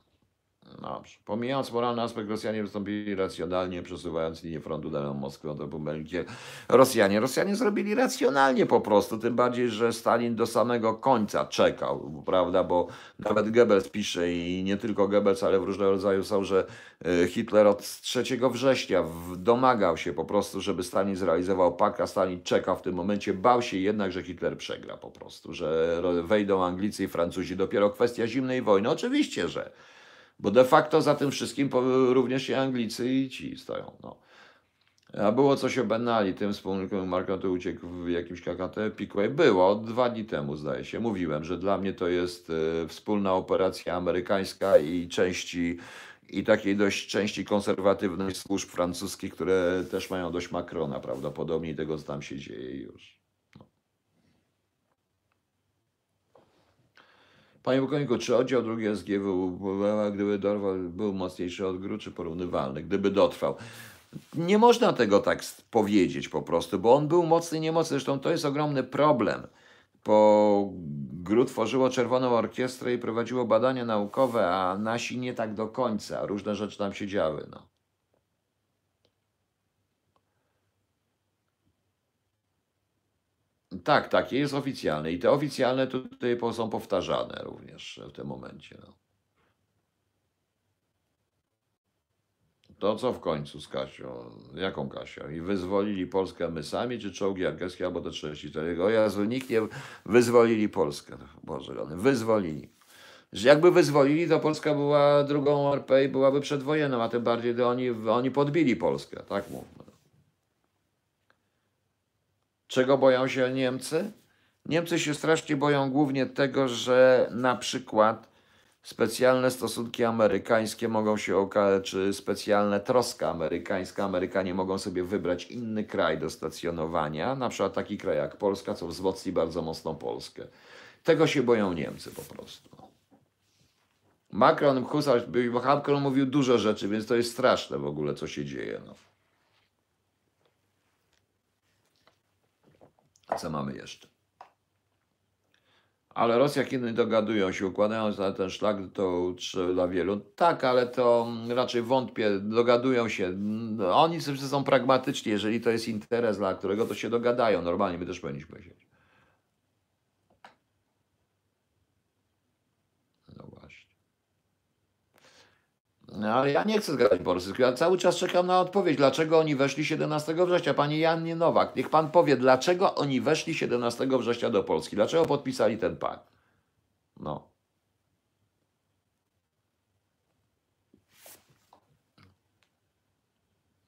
Dobrze. Pomijając moralny aspekt, Rosjanie wystąpili racjonalnie, przesuwając linię frontu daną Moskwą do Bumbergie. Rosjanie, Rosjanie zrobili racjonalnie po prostu, tym bardziej, że Stalin do samego końca czekał, prawda, bo nawet Goebbels pisze i nie tylko Goebbels, ale w różnego rodzaju są, że e, Hitler od 3 września domagał się po prostu, żeby Stalin zrealizował pakt, a Stalin czekał w tym momencie, bał się jednak, że Hitler przegra po prostu, że wejdą Anglicy i Francuzi. Dopiero kwestia zimnej wojny, oczywiście, że bo de facto za tym wszystkim również i Anglicy i ci stoją. No. A było coś o Benali, tym wspólnikiem Markotu uciekł w jakimś KKT Piquet. Było, dwa dni temu zdaje się. Mówiłem, że dla mnie to jest e, wspólna operacja amerykańska i części i takiej dość części konserwatywnej służb francuskich, które też mają dość Macrona prawdopodobnie i tego, co tam się dzieje już. Panie pułkowniku, czy oddział drugi SGW, gdyby dorwał, był mocniejszy od GRU, czy porównywalny, gdyby dotrwał? Nie można tego tak powiedzieć po prostu, bo on był mocny, niemocny. Zresztą to jest ogromny problem. Po GRU tworzyło Czerwoną Orkiestrę i prowadziło badania naukowe, a nasi nie tak do końca. Różne rzeczy tam się działy. No. Tak, takie jest oficjalne i te oficjalne tutaj są powtarzane również w tym momencie. No. To co w końcu z Kasią? Jaką Kasią? I wyzwolili Polskę my sami, czy czołgi angielskie, albo te 34? O Jezu, nikt nie wyzwolili Polskę. Boże, rany, wyzwolili. Że jakby wyzwolili, to Polska była drugą RP i byłaby przedwojenną, a tym bardziej to oni, oni podbili Polskę, tak mówmy. Czego boją się Niemcy? Niemcy się strasznie boją głównie tego, że na przykład specjalne stosunki amerykańskie mogą się okazać, czy specjalne troska amerykańska, Amerykanie mogą sobie wybrać inny kraj do stacjonowania, na przykład taki kraj jak Polska, co wzmocni bardzo mocno Polskę. Tego się boją Niemcy po prostu. Macron, Husarz, Macron mówił dużo rzeczy, więc to jest straszne w ogóle, co się dzieje. No. Co mamy jeszcze? Ale Rosja, Chiny dogadują się, układają na ten szlak, to dla wielu. Tak, ale to raczej wątpię, dogadują się. Oni są pragmatyczni, jeżeli to jest interes, dla którego to się dogadają. Normalnie my też powinniśmy się. No właśnie. No, ale ja nie chcę zgadać po rosyjsku. Ja cały czas czekam na odpowiedź. Dlaczego oni weszli 17 września? Panie Janie Nowak, niech pan powie, dlaczego oni weszli 17 września do Polski? Dlaczego podpisali ten pakt? No.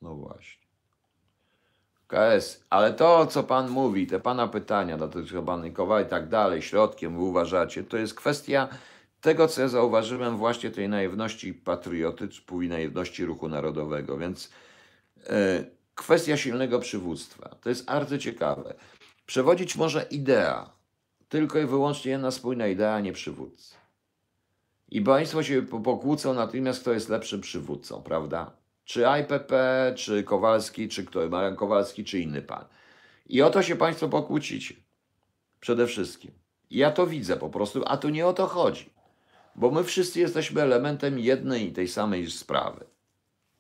No właśnie. KS, ale to, co pan mówi, te pana pytania dotyczące Banikowa i tak dalej, środkiem wy uważacie, to jest kwestia tego, co ja zauważyłem, właśnie tej naiwności patriotycznej i naiwności ruchu narodowego. Więc e, kwestia silnego przywództwa. To jest bardzo ciekawe. Przewodzić może idea, tylko i wyłącznie jedna spójna idea, nie przywódcy. I państwo się po- pokłócą natychmiast, kto jest lepszym przywódcą, prawda? Czy IPP, czy Kowalski, czy kto, Marian Kowalski, czy inny pan. I o to się państwo pokłócicie. Przede wszystkim. Ja to widzę po prostu, a tu nie o to chodzi. Bo my wszyscy jesteśmy elementem jednej i tej samej sprawy.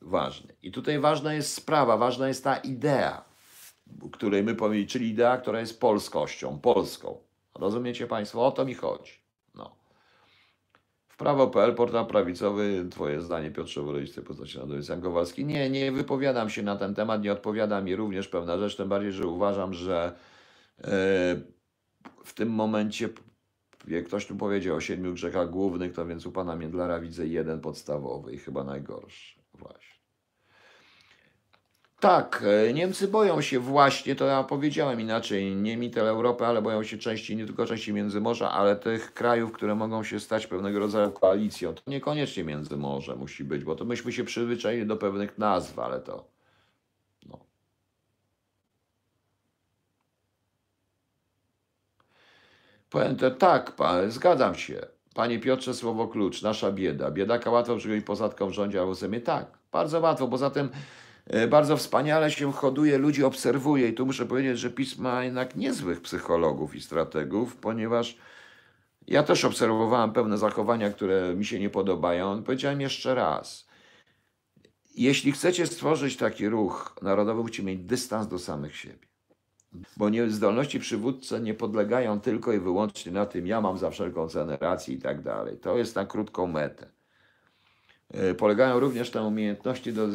Ważne. I tutaj ważna jest sprawa, ważna jest ta idea, której my powiedzieli, czyli idea, która jest polskością, polską. Rozumiecie Państwo? O to mi chodzi. No. W prawo.pl, portal prawicowy, Twoje zdanie Piotrze Worolisty, postaci narodowej Jan Kowalski. Nie, nie wypowiadam się na ten temat, nie odpowiada mi również pewna rzecz, tym bardziej, że uważam, że e, w tym momencie, ktoś tu powiedział o siedmiu grzechach głównych, to więc u pana Międlara widzę jeden podstawowy i chyba najgorszy. Właśnie. Tak, e, Niemcy boją się właśnie, to ja powiedziałem inaczej, nie Mittel Europy, ale boją się części, nie tylko części Międzymorza, ale tych krajów, które mogą się stać pewnego rodzaju koalicją. To niekoniecznie Międzymorze musi być, bo to myśmy się przyzwyczaili do pewnych nazw, ale to... To tak, pa, zgadzam się. Panie Piotrze, słowo klucz, nasza bieda. Biedaka łatwo przyjąć posadką w rządzie w Sejmie. Tak, bardzo łatwo. Poza tym e, bardzo wspaniale się hoduje, ludzi obserwuje i tu muszę powiedzieć, że PiS ma jednak niezłych psychologów i strategów, ponieważ ja też obserwowałem pewne zachowania, które mi się nie podobają. Powiedziałem jeszcze raz. Jeśli chcecie stworzyć taki ruch narodowy, musicie mieć dystans do samych siebie. Bo nie, zdolności przywódcy nie podlegają tylko i wyłącznie na tym, ja mam za wszelką cenę racji i tak dalej. To jest na krótką metę. E, Polegają również na umiejętności do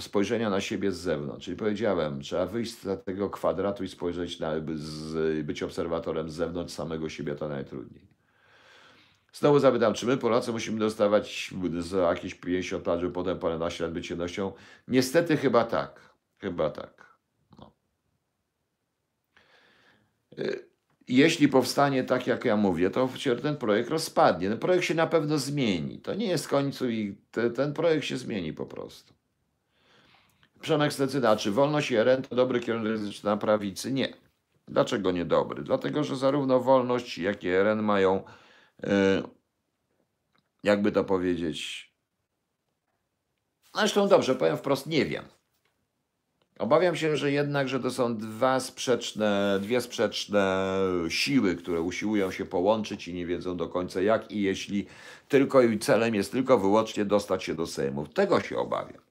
spojrzenia na siebie z zewnątrz. Czyli powiedziałem, trzeba wyjść z tego kwadratu i spojrzeć na, z, być obserwatorem z zewnątrz samego siebie, to najtrudniej. Znowu zapytam, czy my Polacy musimy dostawać za jakieś 50 lat, żeby potem paręnaście lat być jednością? Niestety chyba tak. Chyba tak. No. Y, Jeśli powstanie tak, jak ja mówię, to się ten projekt rozpadnie. Ten projekt się na pewno zmieni. To nie jest końcu i te, ten projekt się zmieni po prostu. Przemek Stecyna, czy wolność i RN to dobry kierunek na prawicy? Nie. Dlaczego niedobry? Dlatego, że zarówno wolność, jak i RN mają, y, jakby to powiedzieć, zresztą dobrze, powiem wprost, nie wiem. Obawiam się, że jednak, że to są dwa sprzeczne, dwie sprzeczne siły, które usiłują się połączyć i nie wiedzą do końca jak i jeśli tylko i celem jest tylko wyłącznie dostać się do Sejmu. Tego się obawiam.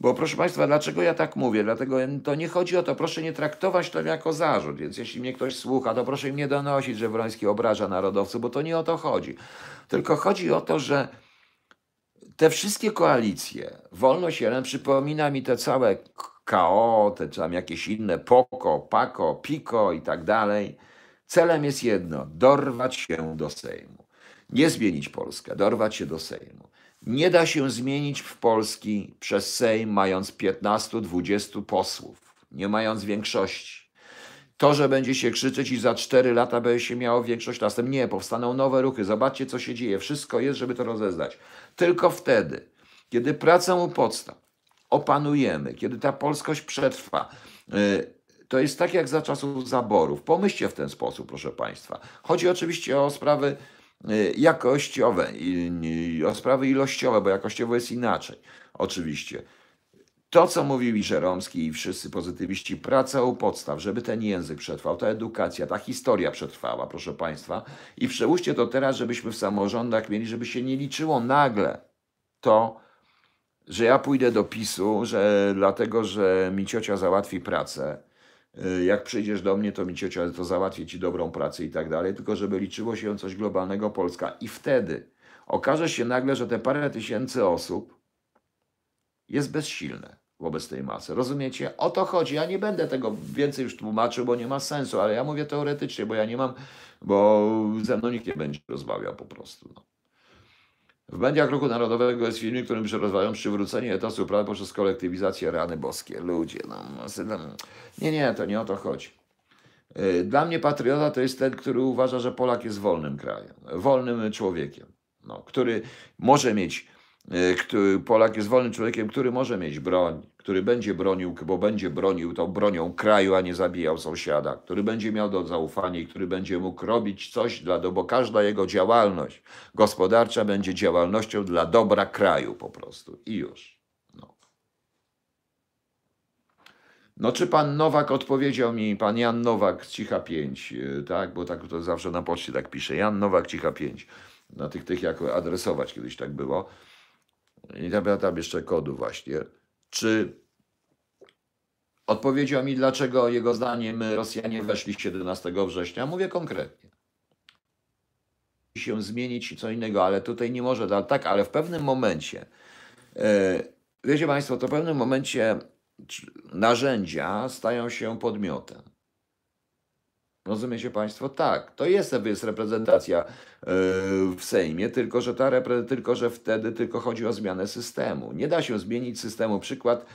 Bo proszę Państwa, dlaczego ja tak mówię? Dlatego to nie chodzi o to, proszę nie traktować to jako zarzut, więc jeśli mnie ktoś słucha, to proszę im nie donosić, że Wroński obraża narodowców, bo to nie o to chodzi. Tylko chodzi o to, że te wszystkie koalicje, Wolność 1 przypomina mi te całe KO, te tam jakieś inne POKO, PAKO, PIKO i tak dalej. Celem jest jedno, dorwać się do Sejmu. Nie zmienić Polskę, dorwać się do Sejmu. Nie da się zmienić w Polski przez Sejm, mając 15-20 posłów, nie mając większości. To, że będzie się krzyczeć i za 4 lata będzie się miało większość następnie. Nie, powstaną nowe ruchy. Zobaczcie, co się dzieje. Wszystko jest, żeby to rozeznać. Tylko wtedy, kiedy pracę u podstaw opanujemy, kiedy ta polskość przetrwa, y, to jest tak jak za czasów zaborów. Pomyślcie w ten sposób, proszę Państwa. Chodzi oczywiście o sprawy y, jakościowe, o sprawy ilościowe, bo jakościowo jest inaczej. Oczywiście. To, co mówił Żeromski i wszyscy pozytywiści, praca u podstaw, żeby ten język przetrwał, ta edukacja, ta historia przetrwała, proszę Państwa. I przełóżcie to teraz, żebyśmy w samorządach mieli, żeby się nie liczyło nagle to, że ja pójdę do PiSu, że dlatego, że mi ciocia załatwi pracę. Y, jak przyjdziesz do mnie, to mi ciocia to załatwi ci dobrą pracę i tak dalej, tylko żeby liczyło się coś globalnego Polska. I wtedy okaże się nagle, że te parę tysięcy osób jest bezsilne wobec tej masy. Rozumiecie? O to chodzi. Ja nie będę tego więcej już tłumaczył, bo nie ma sensu, ale ja mówię teoretycznie, bo ja nie mam, bo ze mną nikt nie będzie rozmawiał po prostu. No. W mediach Ruchu Narodowego jest filmik, którym rozważają przywrócenie etosu prawa poprzez kolektywizację rany boskie. Ludzie, no, no, nie, nie, to nie o to chodzi. Y, dla mnie patriota to jest ten, który uważa, że Polak jest wolnym krajem, wolnym człowiekiem, no, który może mieć Polak jest wolnym człowiekiem, który może mieć broń, który będzie bronił, bo będzie bronił tą bronią kraju, a nie zabijał sąsiada, który będzie miał do zaufania i który będzie mógł robić coś dla, bo każda jego działalność gospodarcza będzie działalnością dla dobra kraju po prostu. I już. No. No, czy pan Nowak odpowiedział mi, pan Jan Nowak, Cicha 5, e, tak, bo tak to zawsze na poczcie tak pisze, Jan Nowak, Cicha 5, na tych, tych jak adresować, kiedyś tak było i tam, tam jeszcze kodu właśnie, czy odpowiedział mi, dlaczego jego zdaniem Rosjanie weszli 17 września. Mówię konkretnie. Się zmienić co innego, ale tutaj nie może, tak, ale w pewnym momencie, e, wiecie Państwo, to w pewnym momencie narzędzia stają się podmiotem. Rozumiecie Państwo? Tak, to jest, jest reprezentacja e, w Sejmie, tylko że, ta tylko że wtedy tylko chodzi o zmianę systemu. Nie da się zmienić systemu. Przykład,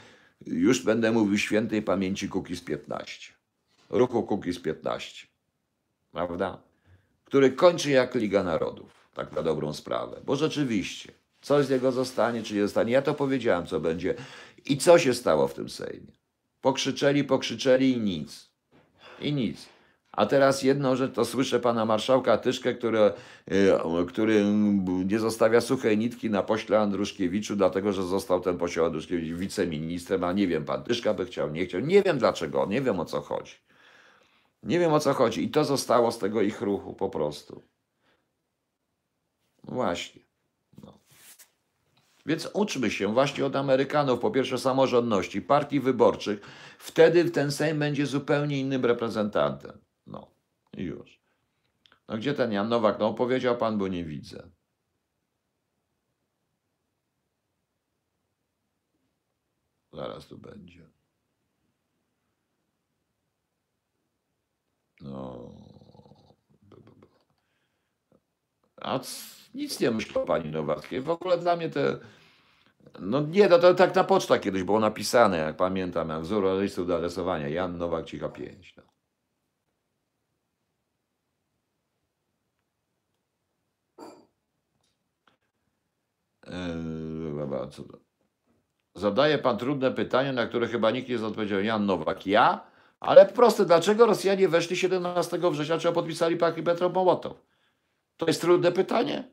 już będę mówił świętej pamięci Kukiz 15. Ruchu Kukiz 15. Prawda? Który kończy jak Liga Narodów. Tak na dobrą sprawę. Bo rzeczywiście, coś z niego zostanie, czy nie zostanie. Ja to powiedziałem, co będzie. I co się stało w tym Sejmie? Pokrzyczeli, pokrzyczeli i nic. I nic. A teraz jedno, że to słyszę pana marszałka Tyszkę, który, e, który nie zostawia suchej nitki na pośle Andruszkiewiczu, dlatego że został ten poseł Andruszkiewicz wiceministrem, a nie wiem, pan Tyszka by chciał, nie chciał. Nie wiem dlaczego, nie wiem o co chodzi. Nie wiem o co chodzi. I to zostało z tego ich ruchu po prostu. Właśnie. No. Więc uczmy się właśnie od Amerykanów, po pierwsze samorządności, partii wyborczych. Wtedy ten Sejm będzie zupełnie innym reprezentantem. No już. No gdzie ten Jan Nowak? No powiedział pan, bo nie widzę. Zaraz tu będzie. No. A nic nie myśli o pani Nowackiej. W ogóle dla mnie te. No nie, to, to tak na poczta kiedyś było napisane, jak pamiętam, jak wzór listu do adresowania. Jan Nowak, cicha 5. No. Eee, co to? Zadaje pan trudne pytanie, na które chyba nikt nie odpowiedział. Jan Nowak, ja? Ale proste, dlaczego Rosjanie weszli 17 września, czy podpisali pakt Ribbentrop-Mołotow? To jest trudne pytanie?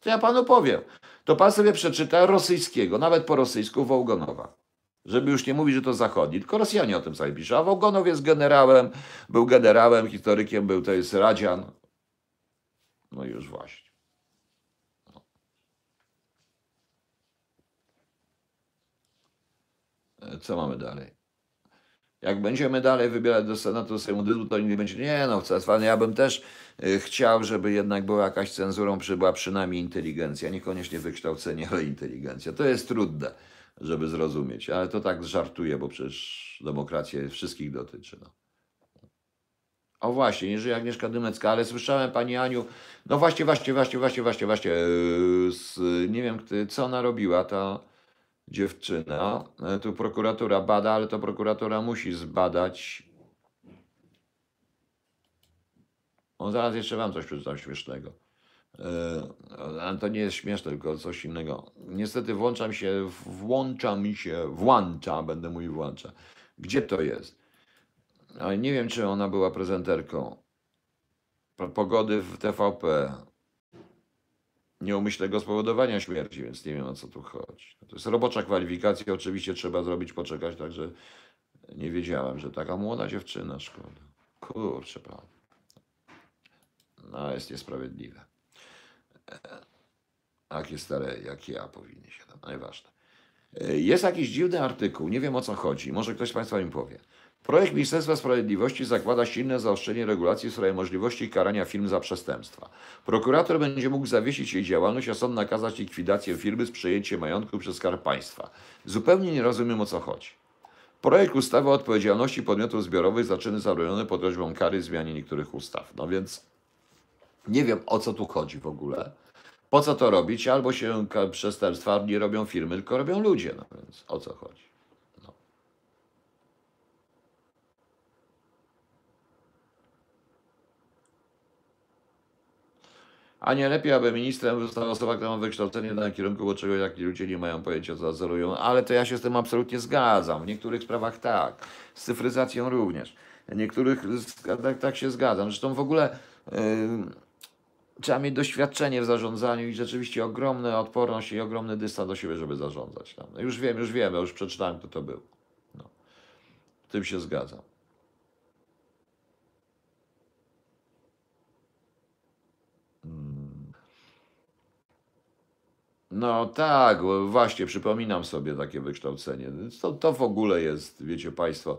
To ja panu powiem. To pan sobie przeczyta rosyjskiego, nawet po rosyjsku Wołgonowa. Żeby już nie mówić, że to zachodni, tylko Rosjanie o tym sobie piszą. A Wołgonow jest generałem, był generałem, historykiem, był to jest Radzian. No już właśnie. Co mamy dalej? Jak będziemy dalej wybierać do Senatu, Sejmu to nie będzie, nie no, Ceswan, ja bym też y, chciał, żeby jednak była jakaś cenzurą, przybyła przynajmniej inteligencja, niekoniecznie wykształcenie, ale inteligencja. To jest trudne, żeby zrozumieć, ale to tak żartuję, bo przecież demokracja wszystkich dotyczy. No. O właśnie, nie żyje Agnieszka Dymecka, ale słyszałem Pani Aniu, no właśnie, właśnie, właśnie, właśnie, właśnie, właśnie, yy, z, nie wiem, co ona robiła, ta dziewczyna. E, Tu prokuratura bada, ale to prokuratura musi zbadać. O, zaraz jeszcze Wam coś przeczytam śmiesznego. E, Ale to nie jest śmieszne, tylko coś innego. Niestety włączam się, włącza mi się, włącza, będę mówił włącza. Gdzie to jest? Ale nie wiem, czy ona była prezenterką. Po- Pogody w TVP. Nieumyślnego spowodowania śmierci, więc nie wiem o co tu chodzi. To jest robocza kwalifikacja, oczywiście trzeba zrobić, poczekać, także nie wiedziałem, że taka młoda dziewczyna, szkoda. Kurczę, pan. No, jest niesprawiedliwe. Takie stare jak ja powinny się tam, najważne. E, Jest jakiś dziwny artykuł, nie wiem o co chodzi, może ktoś z Państwa mi powie. Projekt Ministerstwa Sprawiedliwości zakłada silne zaostrzenie regulacji w sprawie możliwości karania firm za przestępstwa. Prokurator będzie mógł zawiesić jej działalność, a sąd nakazać likwidację firmy z przejęciem majątku przez Skarb Państwa. Zupełnie nie rozumiem o co chodzi. Projekt ustawy o odpowiedzialności podmiotów zbiorowych zaczyny zabronione pod groźbą kary zmianie niektórych ustaw. No więc nie wiem o co tu chodzi w ogóle. Po co to robić? Albo się przestępstwa nie robią firmy, tylko robią ludzie. No więc o co chodzi? A nie lepiej, aby ministrem została osoba, która ma wykształcenie danym kierunku, bo czego jak ludzie nie mają pojęcia, co nadzorują. Ale to ja się z tym absolutnie zgadzam. W niektórych sprawach tak. Z cyfryzacją również. W niektórych tak, tak się zgadzam. Zresztą w ogóle yy, trzeba mieć doświadczenie w zarządzaniu i rzeczywiście ogromna odporność i ogromny dystans do siebie, żeby zarządzać. No już wiem, już wiem, ja już przeczytałem, kto to był. No. W tym się zgadzam. No tak, właśnie, przypominam sobie takie wykształcenie. To, to w ogóle jest, wiecie Państwo,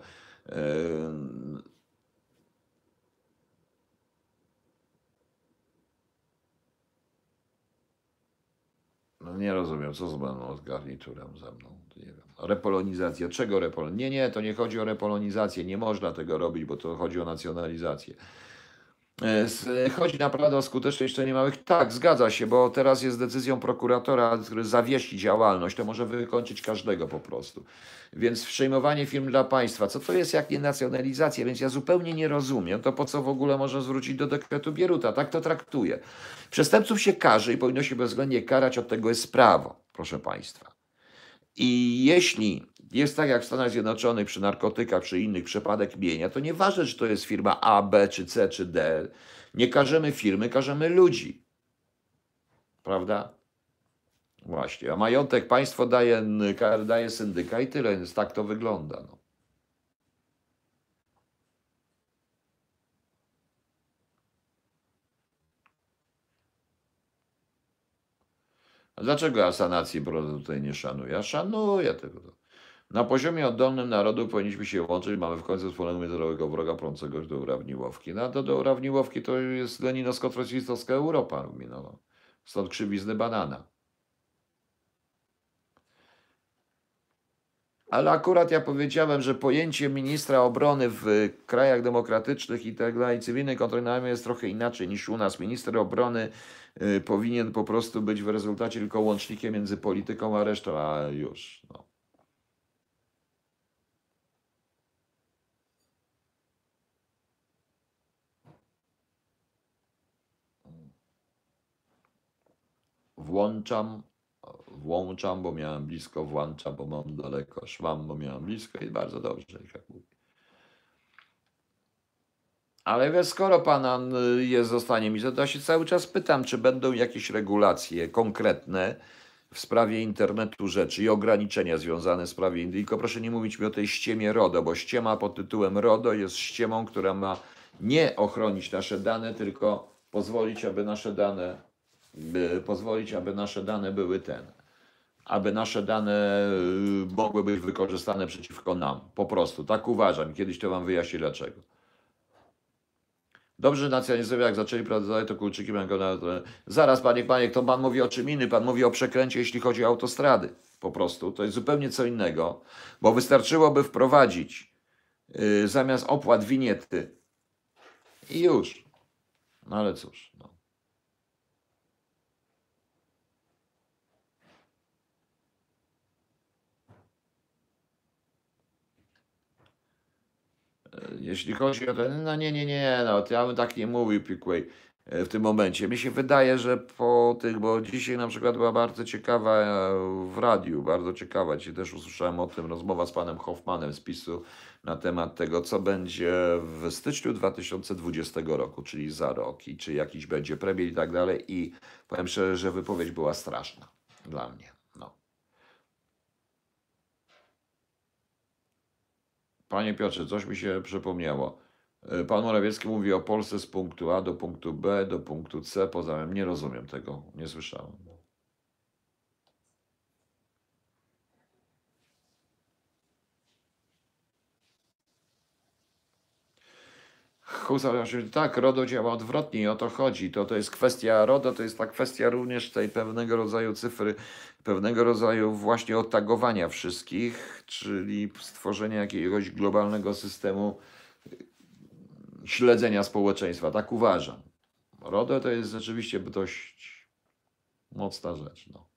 no nie rozumiem, co z moją garniturem ze mną, nie wiem. Repolonizacja, czego repolonizacja? Nie, nie, to nie chodzi o repolonizację, nie można tego robić, bo to chodzi o nacjonalizację. E, s- Chodzi naprawdę o skuteczność jeszcze małych. Tak, zgadza się, bo teraz jest decyzją prokuratora, który zawiesi działalność, to może wykończyć każdego po prostu. Więc przejmowanie firm dla państwa, co to jest jak nie nacjonalizacja? Więc ja zupełnie nie rozumiem, to po co w ogóle można zwrócić do dekretu Bieruta? Tak to traktuję. Przestępców się każe i powinno się bezwzględnie karać, od tego jest prawo, proszę państwa. I jeśli jest tak jak w Stanach Zjednoczonych przy narkotykach, przy innych przypadek mienia, to nieważne, czy to jest firma A, B, czy C, czy D. Nie każemy firmy, każemy ludzi. Prawda? Właśnie. A majątek państwo daje, daje syndyka i tyle, więc tak to wygląda. No. Dlaczego ja sanacji brodu tutaj nie szanuję? Ja szanuję tego. Na poziomie oddolnym narodu powinniśmy się łączyć. Mamy w końcu wspólnego międzynarodowego wroga prącego do urawniłowki. No a to do urawniłowki to jest leninowsko-trocistowska Europa. No. Stąd krzywizny banana. Ale akurat ja powiedziałem, że pojęcie ministra obrony w krajach demokratycznych i tak dalej, cywilnej kontroli armią jest trochę inaczej niż u nas. Minister obrony y, powinien po prostu być w rezultacie tylko łącznikiem między polityką a resztą, a już. No. Włączam, włączam, bo miałem blisko, włączam, bo mam daleko, szłam, bo miałem blisko i bardzo dobrze, jak mówię. Ale wiesz, skoro pan jest zostanie mi, to ja się cały czas pytam, czy będą jakieś regulacje konkretne w sprawie internetu rzeczy i ograniczenia związane z Indii. Tylko proszę nie mówić mi o tej ściemie RODO, bo ściema pod tytułem RODO jest ściemą, która ma nie ochronić nasze dane, tylko pozwolić, aby nasze dane, pozwolić, aby nasze dane były ten, aby nasze dane y, mogły być wykorzystane przeciwko nam. Po prostu, tak uważam. Kiedyś to wam wyjaśnię dlaczego. Dobrze nacjonalizowie, jak zaczęli prowadzić to kulczyki będą na... Zaraz, panie Paniek, to pan mówi o czym innym. Pan mówi o przekręcie, jeśli chodzi o autostrady. Po prostu. To jest zupełnie co innego, bo wystarczyłoby wprowadzić yy, zamiast opłat winiety i już. No ale cóż. No. Jeśli chodzi o ten, no nie, nie, nie, no ja bym tak nie mówił, Piquay, e, w tym momencie. Mi się wydaje, że po tych, bo dzisiaj na przykład była bardzo ciekawa e, w radiu, bardzo ciekawa, dzisiaj też usłyszałem o tym, rozmowa z panem Hoffmanem z PiSu na temat tego, co będzie w styczniu 2020 roku, czyli za rok i czy jakiś będzie premier i tak dalej i powiem szczerze, że wypowiedź była straszna dla mnie. No. Panie Piotrze, coś mi się przypomniało. E, Pan Morawiecki mówi o Polsce z punktu A do punktu B, do punktu C. Poza tym nie rozumiem tego, nie słyszałem. Husarz, tak, RODO działa odwrotnie i o to chodzi. To, to jest kwestia RODO, to jest ta kwestia również tej pewnego rodzaju cyfry, pewnego rodzaju właśnie otagowania wszystkich, czyli stworzenia jakiegoś globalnego systemu śledzenia społeczeństwa. Tak uważam. RODO to jest rzeczywiście dość mocna rzecz. No.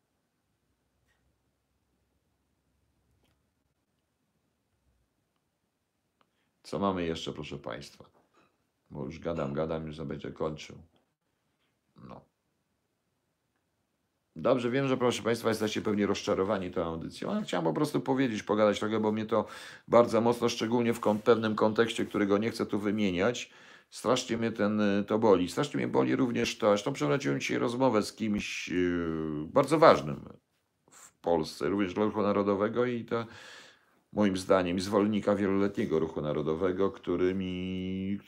Co mamy jeszcze, proszę Państwa? Bo już gadam, gadam, już będzie kończył. No. Dobrze, wiem, że proszę Państwa jesteście pewnie rozczarowani tą audycją, ale chciałem po prostu powiedzieć, pogadać trochę, bo mnie to bardzo mocno, szczególnie w pewnym kontekście, którego nie chcę tu wymieniać, strasznie mnie ten, y, to boli. Strasznie mnie boli również to, zresztą przeprowadziłem dzisiaj rozmowę z kimś yy, bardzo ważnym w Polsce, również dla ruchu narodowego i to moim zdaniem zwolennika wieloletniego ruchu narodowego, którymi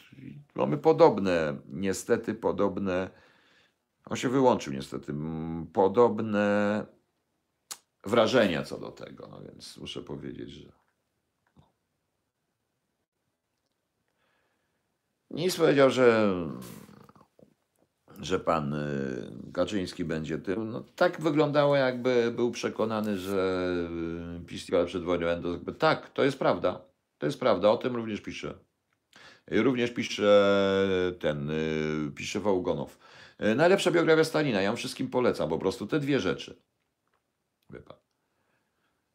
mamy podobne, niestety podobne, on się wyłączył niestety, podobne wrażenia co do tego, no więc muszę powiedzieć, że nic powiedział, że że pan y, Kaczyński będzie tym. No, tak wyglądało, jakby był przekonany, że y, PiS przed wojną będą. Tak, to jest prawda. To jest prawda, o tym również pisze. Również pisze ten, y, pisze Wołgonow. Y, Najlepsza biografia Stalina, ja wszystkim polecam, po prostu te dwie rzeczy. Pan.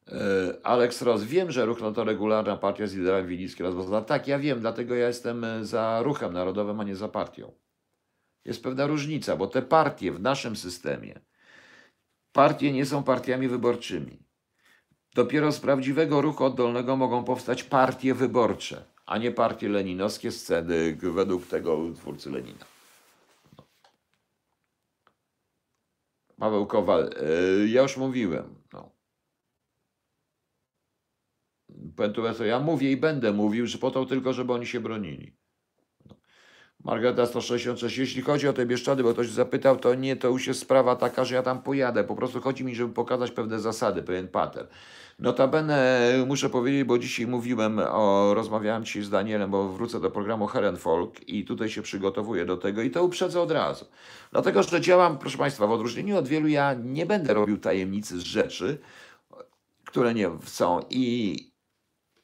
Y, Alex Ross, wiem, że ruch to regularna partia z liderami Wilicki rozwiązana. Tak, ja wiem, dlatego ja jestem za ruchem narodowym, a nie za partią. Jest pewna różnica, bo te partie w naszym systemie, partie nie są partiami wyborczymi. Dopiero z prawdziwego ruchu oddolnego mogą powstać partie wyborcze, a nie partie leninowskie sceny według tego twórcy Lenina. Paweł Kowal, yy, ja już mówiłem. No. Pentueso, ja mówię i będę mówił, że po to tylko, żeby oni się bronili. Margareta 166. Jeśli chodzi o te Bieszczady, bo ktoś zapytał, to nie, to już jest sprawa taka, że ja tam pojadę. Po prostu chodzi mi, żeby pokazać pewne zasady, pewien pattern. Notabene muszę powiedzieć, bo dzisiaj mówiłem, o, rozmawiałem dzisiaj z Danielem, bo wrócę do programu Herenfolk i tutaj się przygotowuję do tego i to uprzedzę od razu. Dlatego, że działam, proszę Państwa, w odróżnieniu od wielu, ja nie będę robił tajemnicy z rzeczy, które nie są i,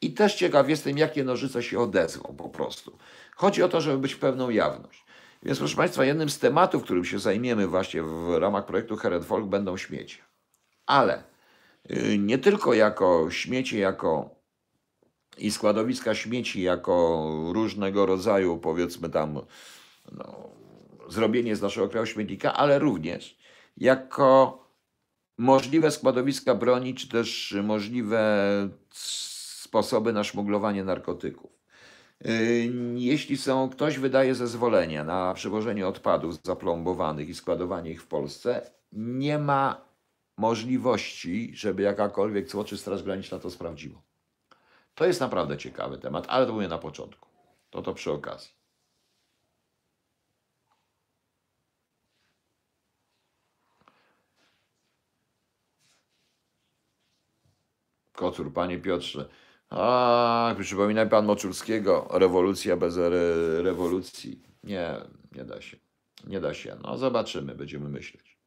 i też ciekaw jestem, jakie nożyce się odezwą po prostu. Chodzi o to, żeby być pewną jawność. Więc proszę Państwa, jednym z tematów, którym się zajmiemy właśnie w ramach projektu Herenfolk będą śmiecie. Ale y, nie tylko jako śmieci, jako i składowiska śmieci, jako różnego rodzaju, powiedzmy tam, no, zrobienie z naszego kraju śmietnika, ale również jako możliwe składowiska broni, czy też możliwe sposoby na szmuglowanie narkotyków. Yy, Jeśli są, ktoś wydaje zezwolenia na przewożenie odpadów zaplombowanych i składowanie ich w Polsce, nie ma możliwości, żeby jakakolwiek cło czy Straż Graniczna to sprawdziło. To jest naprawdę ciekawy temat, ale to mówię na początku. To to przy okazji. Kocur, panie Piotrze. A, przypomina pan Moczulskiego. Rewolucja bez re rewolucji. Nie, nie da się. Nie da się. No zobaczymy, będziemy myśleć.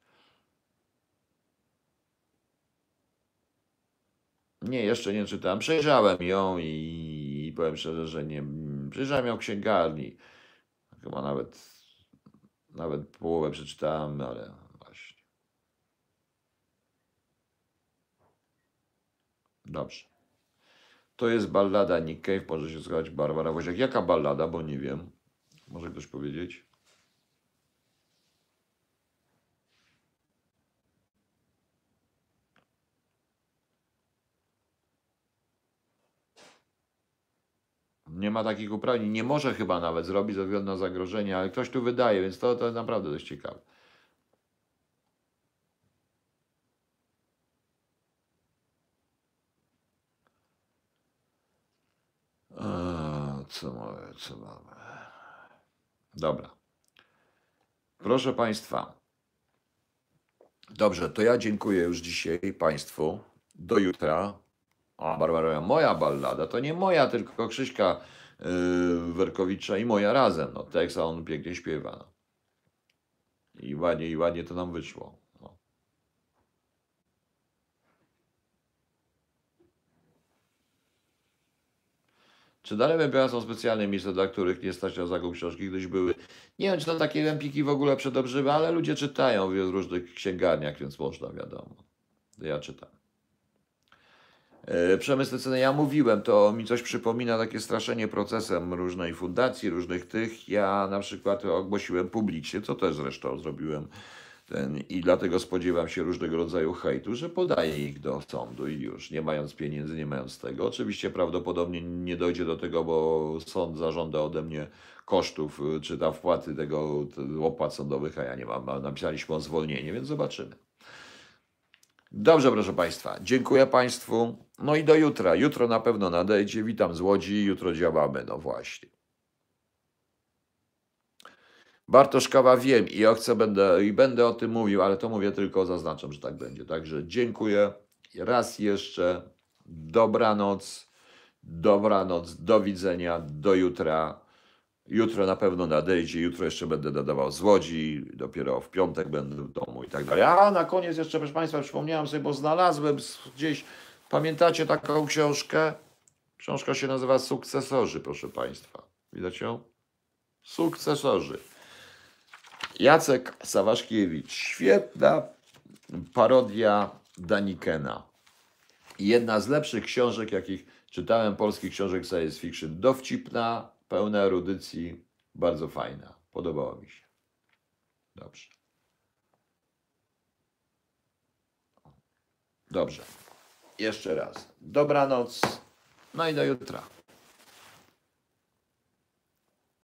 Nie, jeszcze nie czytałem. Przejrzałem ją i, powiem szczerze, że nie. Przejrzałem ją w księgarni. Chyba nawet, nawet połowę przeczytałem, ale właśnie. Dobrze. To jest ballada Nick Cave, może się słuchać Barbara Woźniak. Jaka ballada, bo nie wiem. Może ktoś powiedzieć? Nie ma takich uprawnień. Nie może chyba nawet zrobić ze względu na zagrożenie, ale ktoś tu wydaje, więc to, to naprawdę dość ciekawe. A, co mamy, co mamy? Dobra. Proszę Państwa. Dobrze, to ja dziękuję już dzisiaj Państwu. Do jutra. A Barbara, moja ballada, to nie moja, tylko Krzyśka yy, Werkowicza i moja razem. No, tekst, a on pięknie śpiewa. I ładnie, i ładnie to nam wyszło. No. Czy dalej MPA są specjalne miejsca, dla których nie stać na zakup książki, gdyś były? Nie wiem, czy to takie empiki w ogóle przedobrzywa, ale ludzie czytają w różnych księgarniach, więc można, wiadomo. Ja czytam. E, Przemysł ceny, ja mówiłem, to mi coś przypomina takie straszenie procesem różnej fundacji, różnych tych. Ja na przykład ogłosiłem publicznie, co też zresztą zrobiłem ten, i dlatego spodziewam się różnego rodzaju hejtu, że podaję ich do sądu i już, nie mając pieniędzy, nie mając tego. Oczywiście prawdopodobnie nie dojdzie do tego, bo sąd zażąda ode mnie kosztów, y, czy tam wpłaty tego te opłat sądowych, a ja nie mam. Napisaliśmy o zwolnienie, więc zobaczymy. Dobrze, proszę Państwa. Dziękuję Państwu. No i do jutra. Jutro na pewno nadejdzie. Witam z Łodzi. Jutro działamy. No właśnie. Bartoszkawa wiem i ja chcę, będę, i będę o tym mówił, ale to mówię tylko, zaznaczam, że tak będzie. Także dziękuję. Raz jeszcze. Dobranoc. Dobranoc. Do widzenia. Do jutra. Jutro na pewno nadejdzie, jutro jeszcze będę nadawał z Łodzi, dopiero w piątek będę w domu i tak dalej. A na koniec jeszcze, proszę Państwa, przypomniałem sobie, bo znalazłem gdzieś, pamiętacie taką książkę? Książka się nazywa Sukcesorzy, proszę Państwa. Widać ją? Sukcesorzy. Jacek Sawaszkiewicz. Świetna parodia Danikena. Jedna z lepszych książek, jakich czytałem, polskich książek science fiction. Dowcipna, pełna erudycji, bardzo fajna. Podobało mi się. Dobrze. Dobrze. Jeszcze raz. Dobranoc. No i do jutra.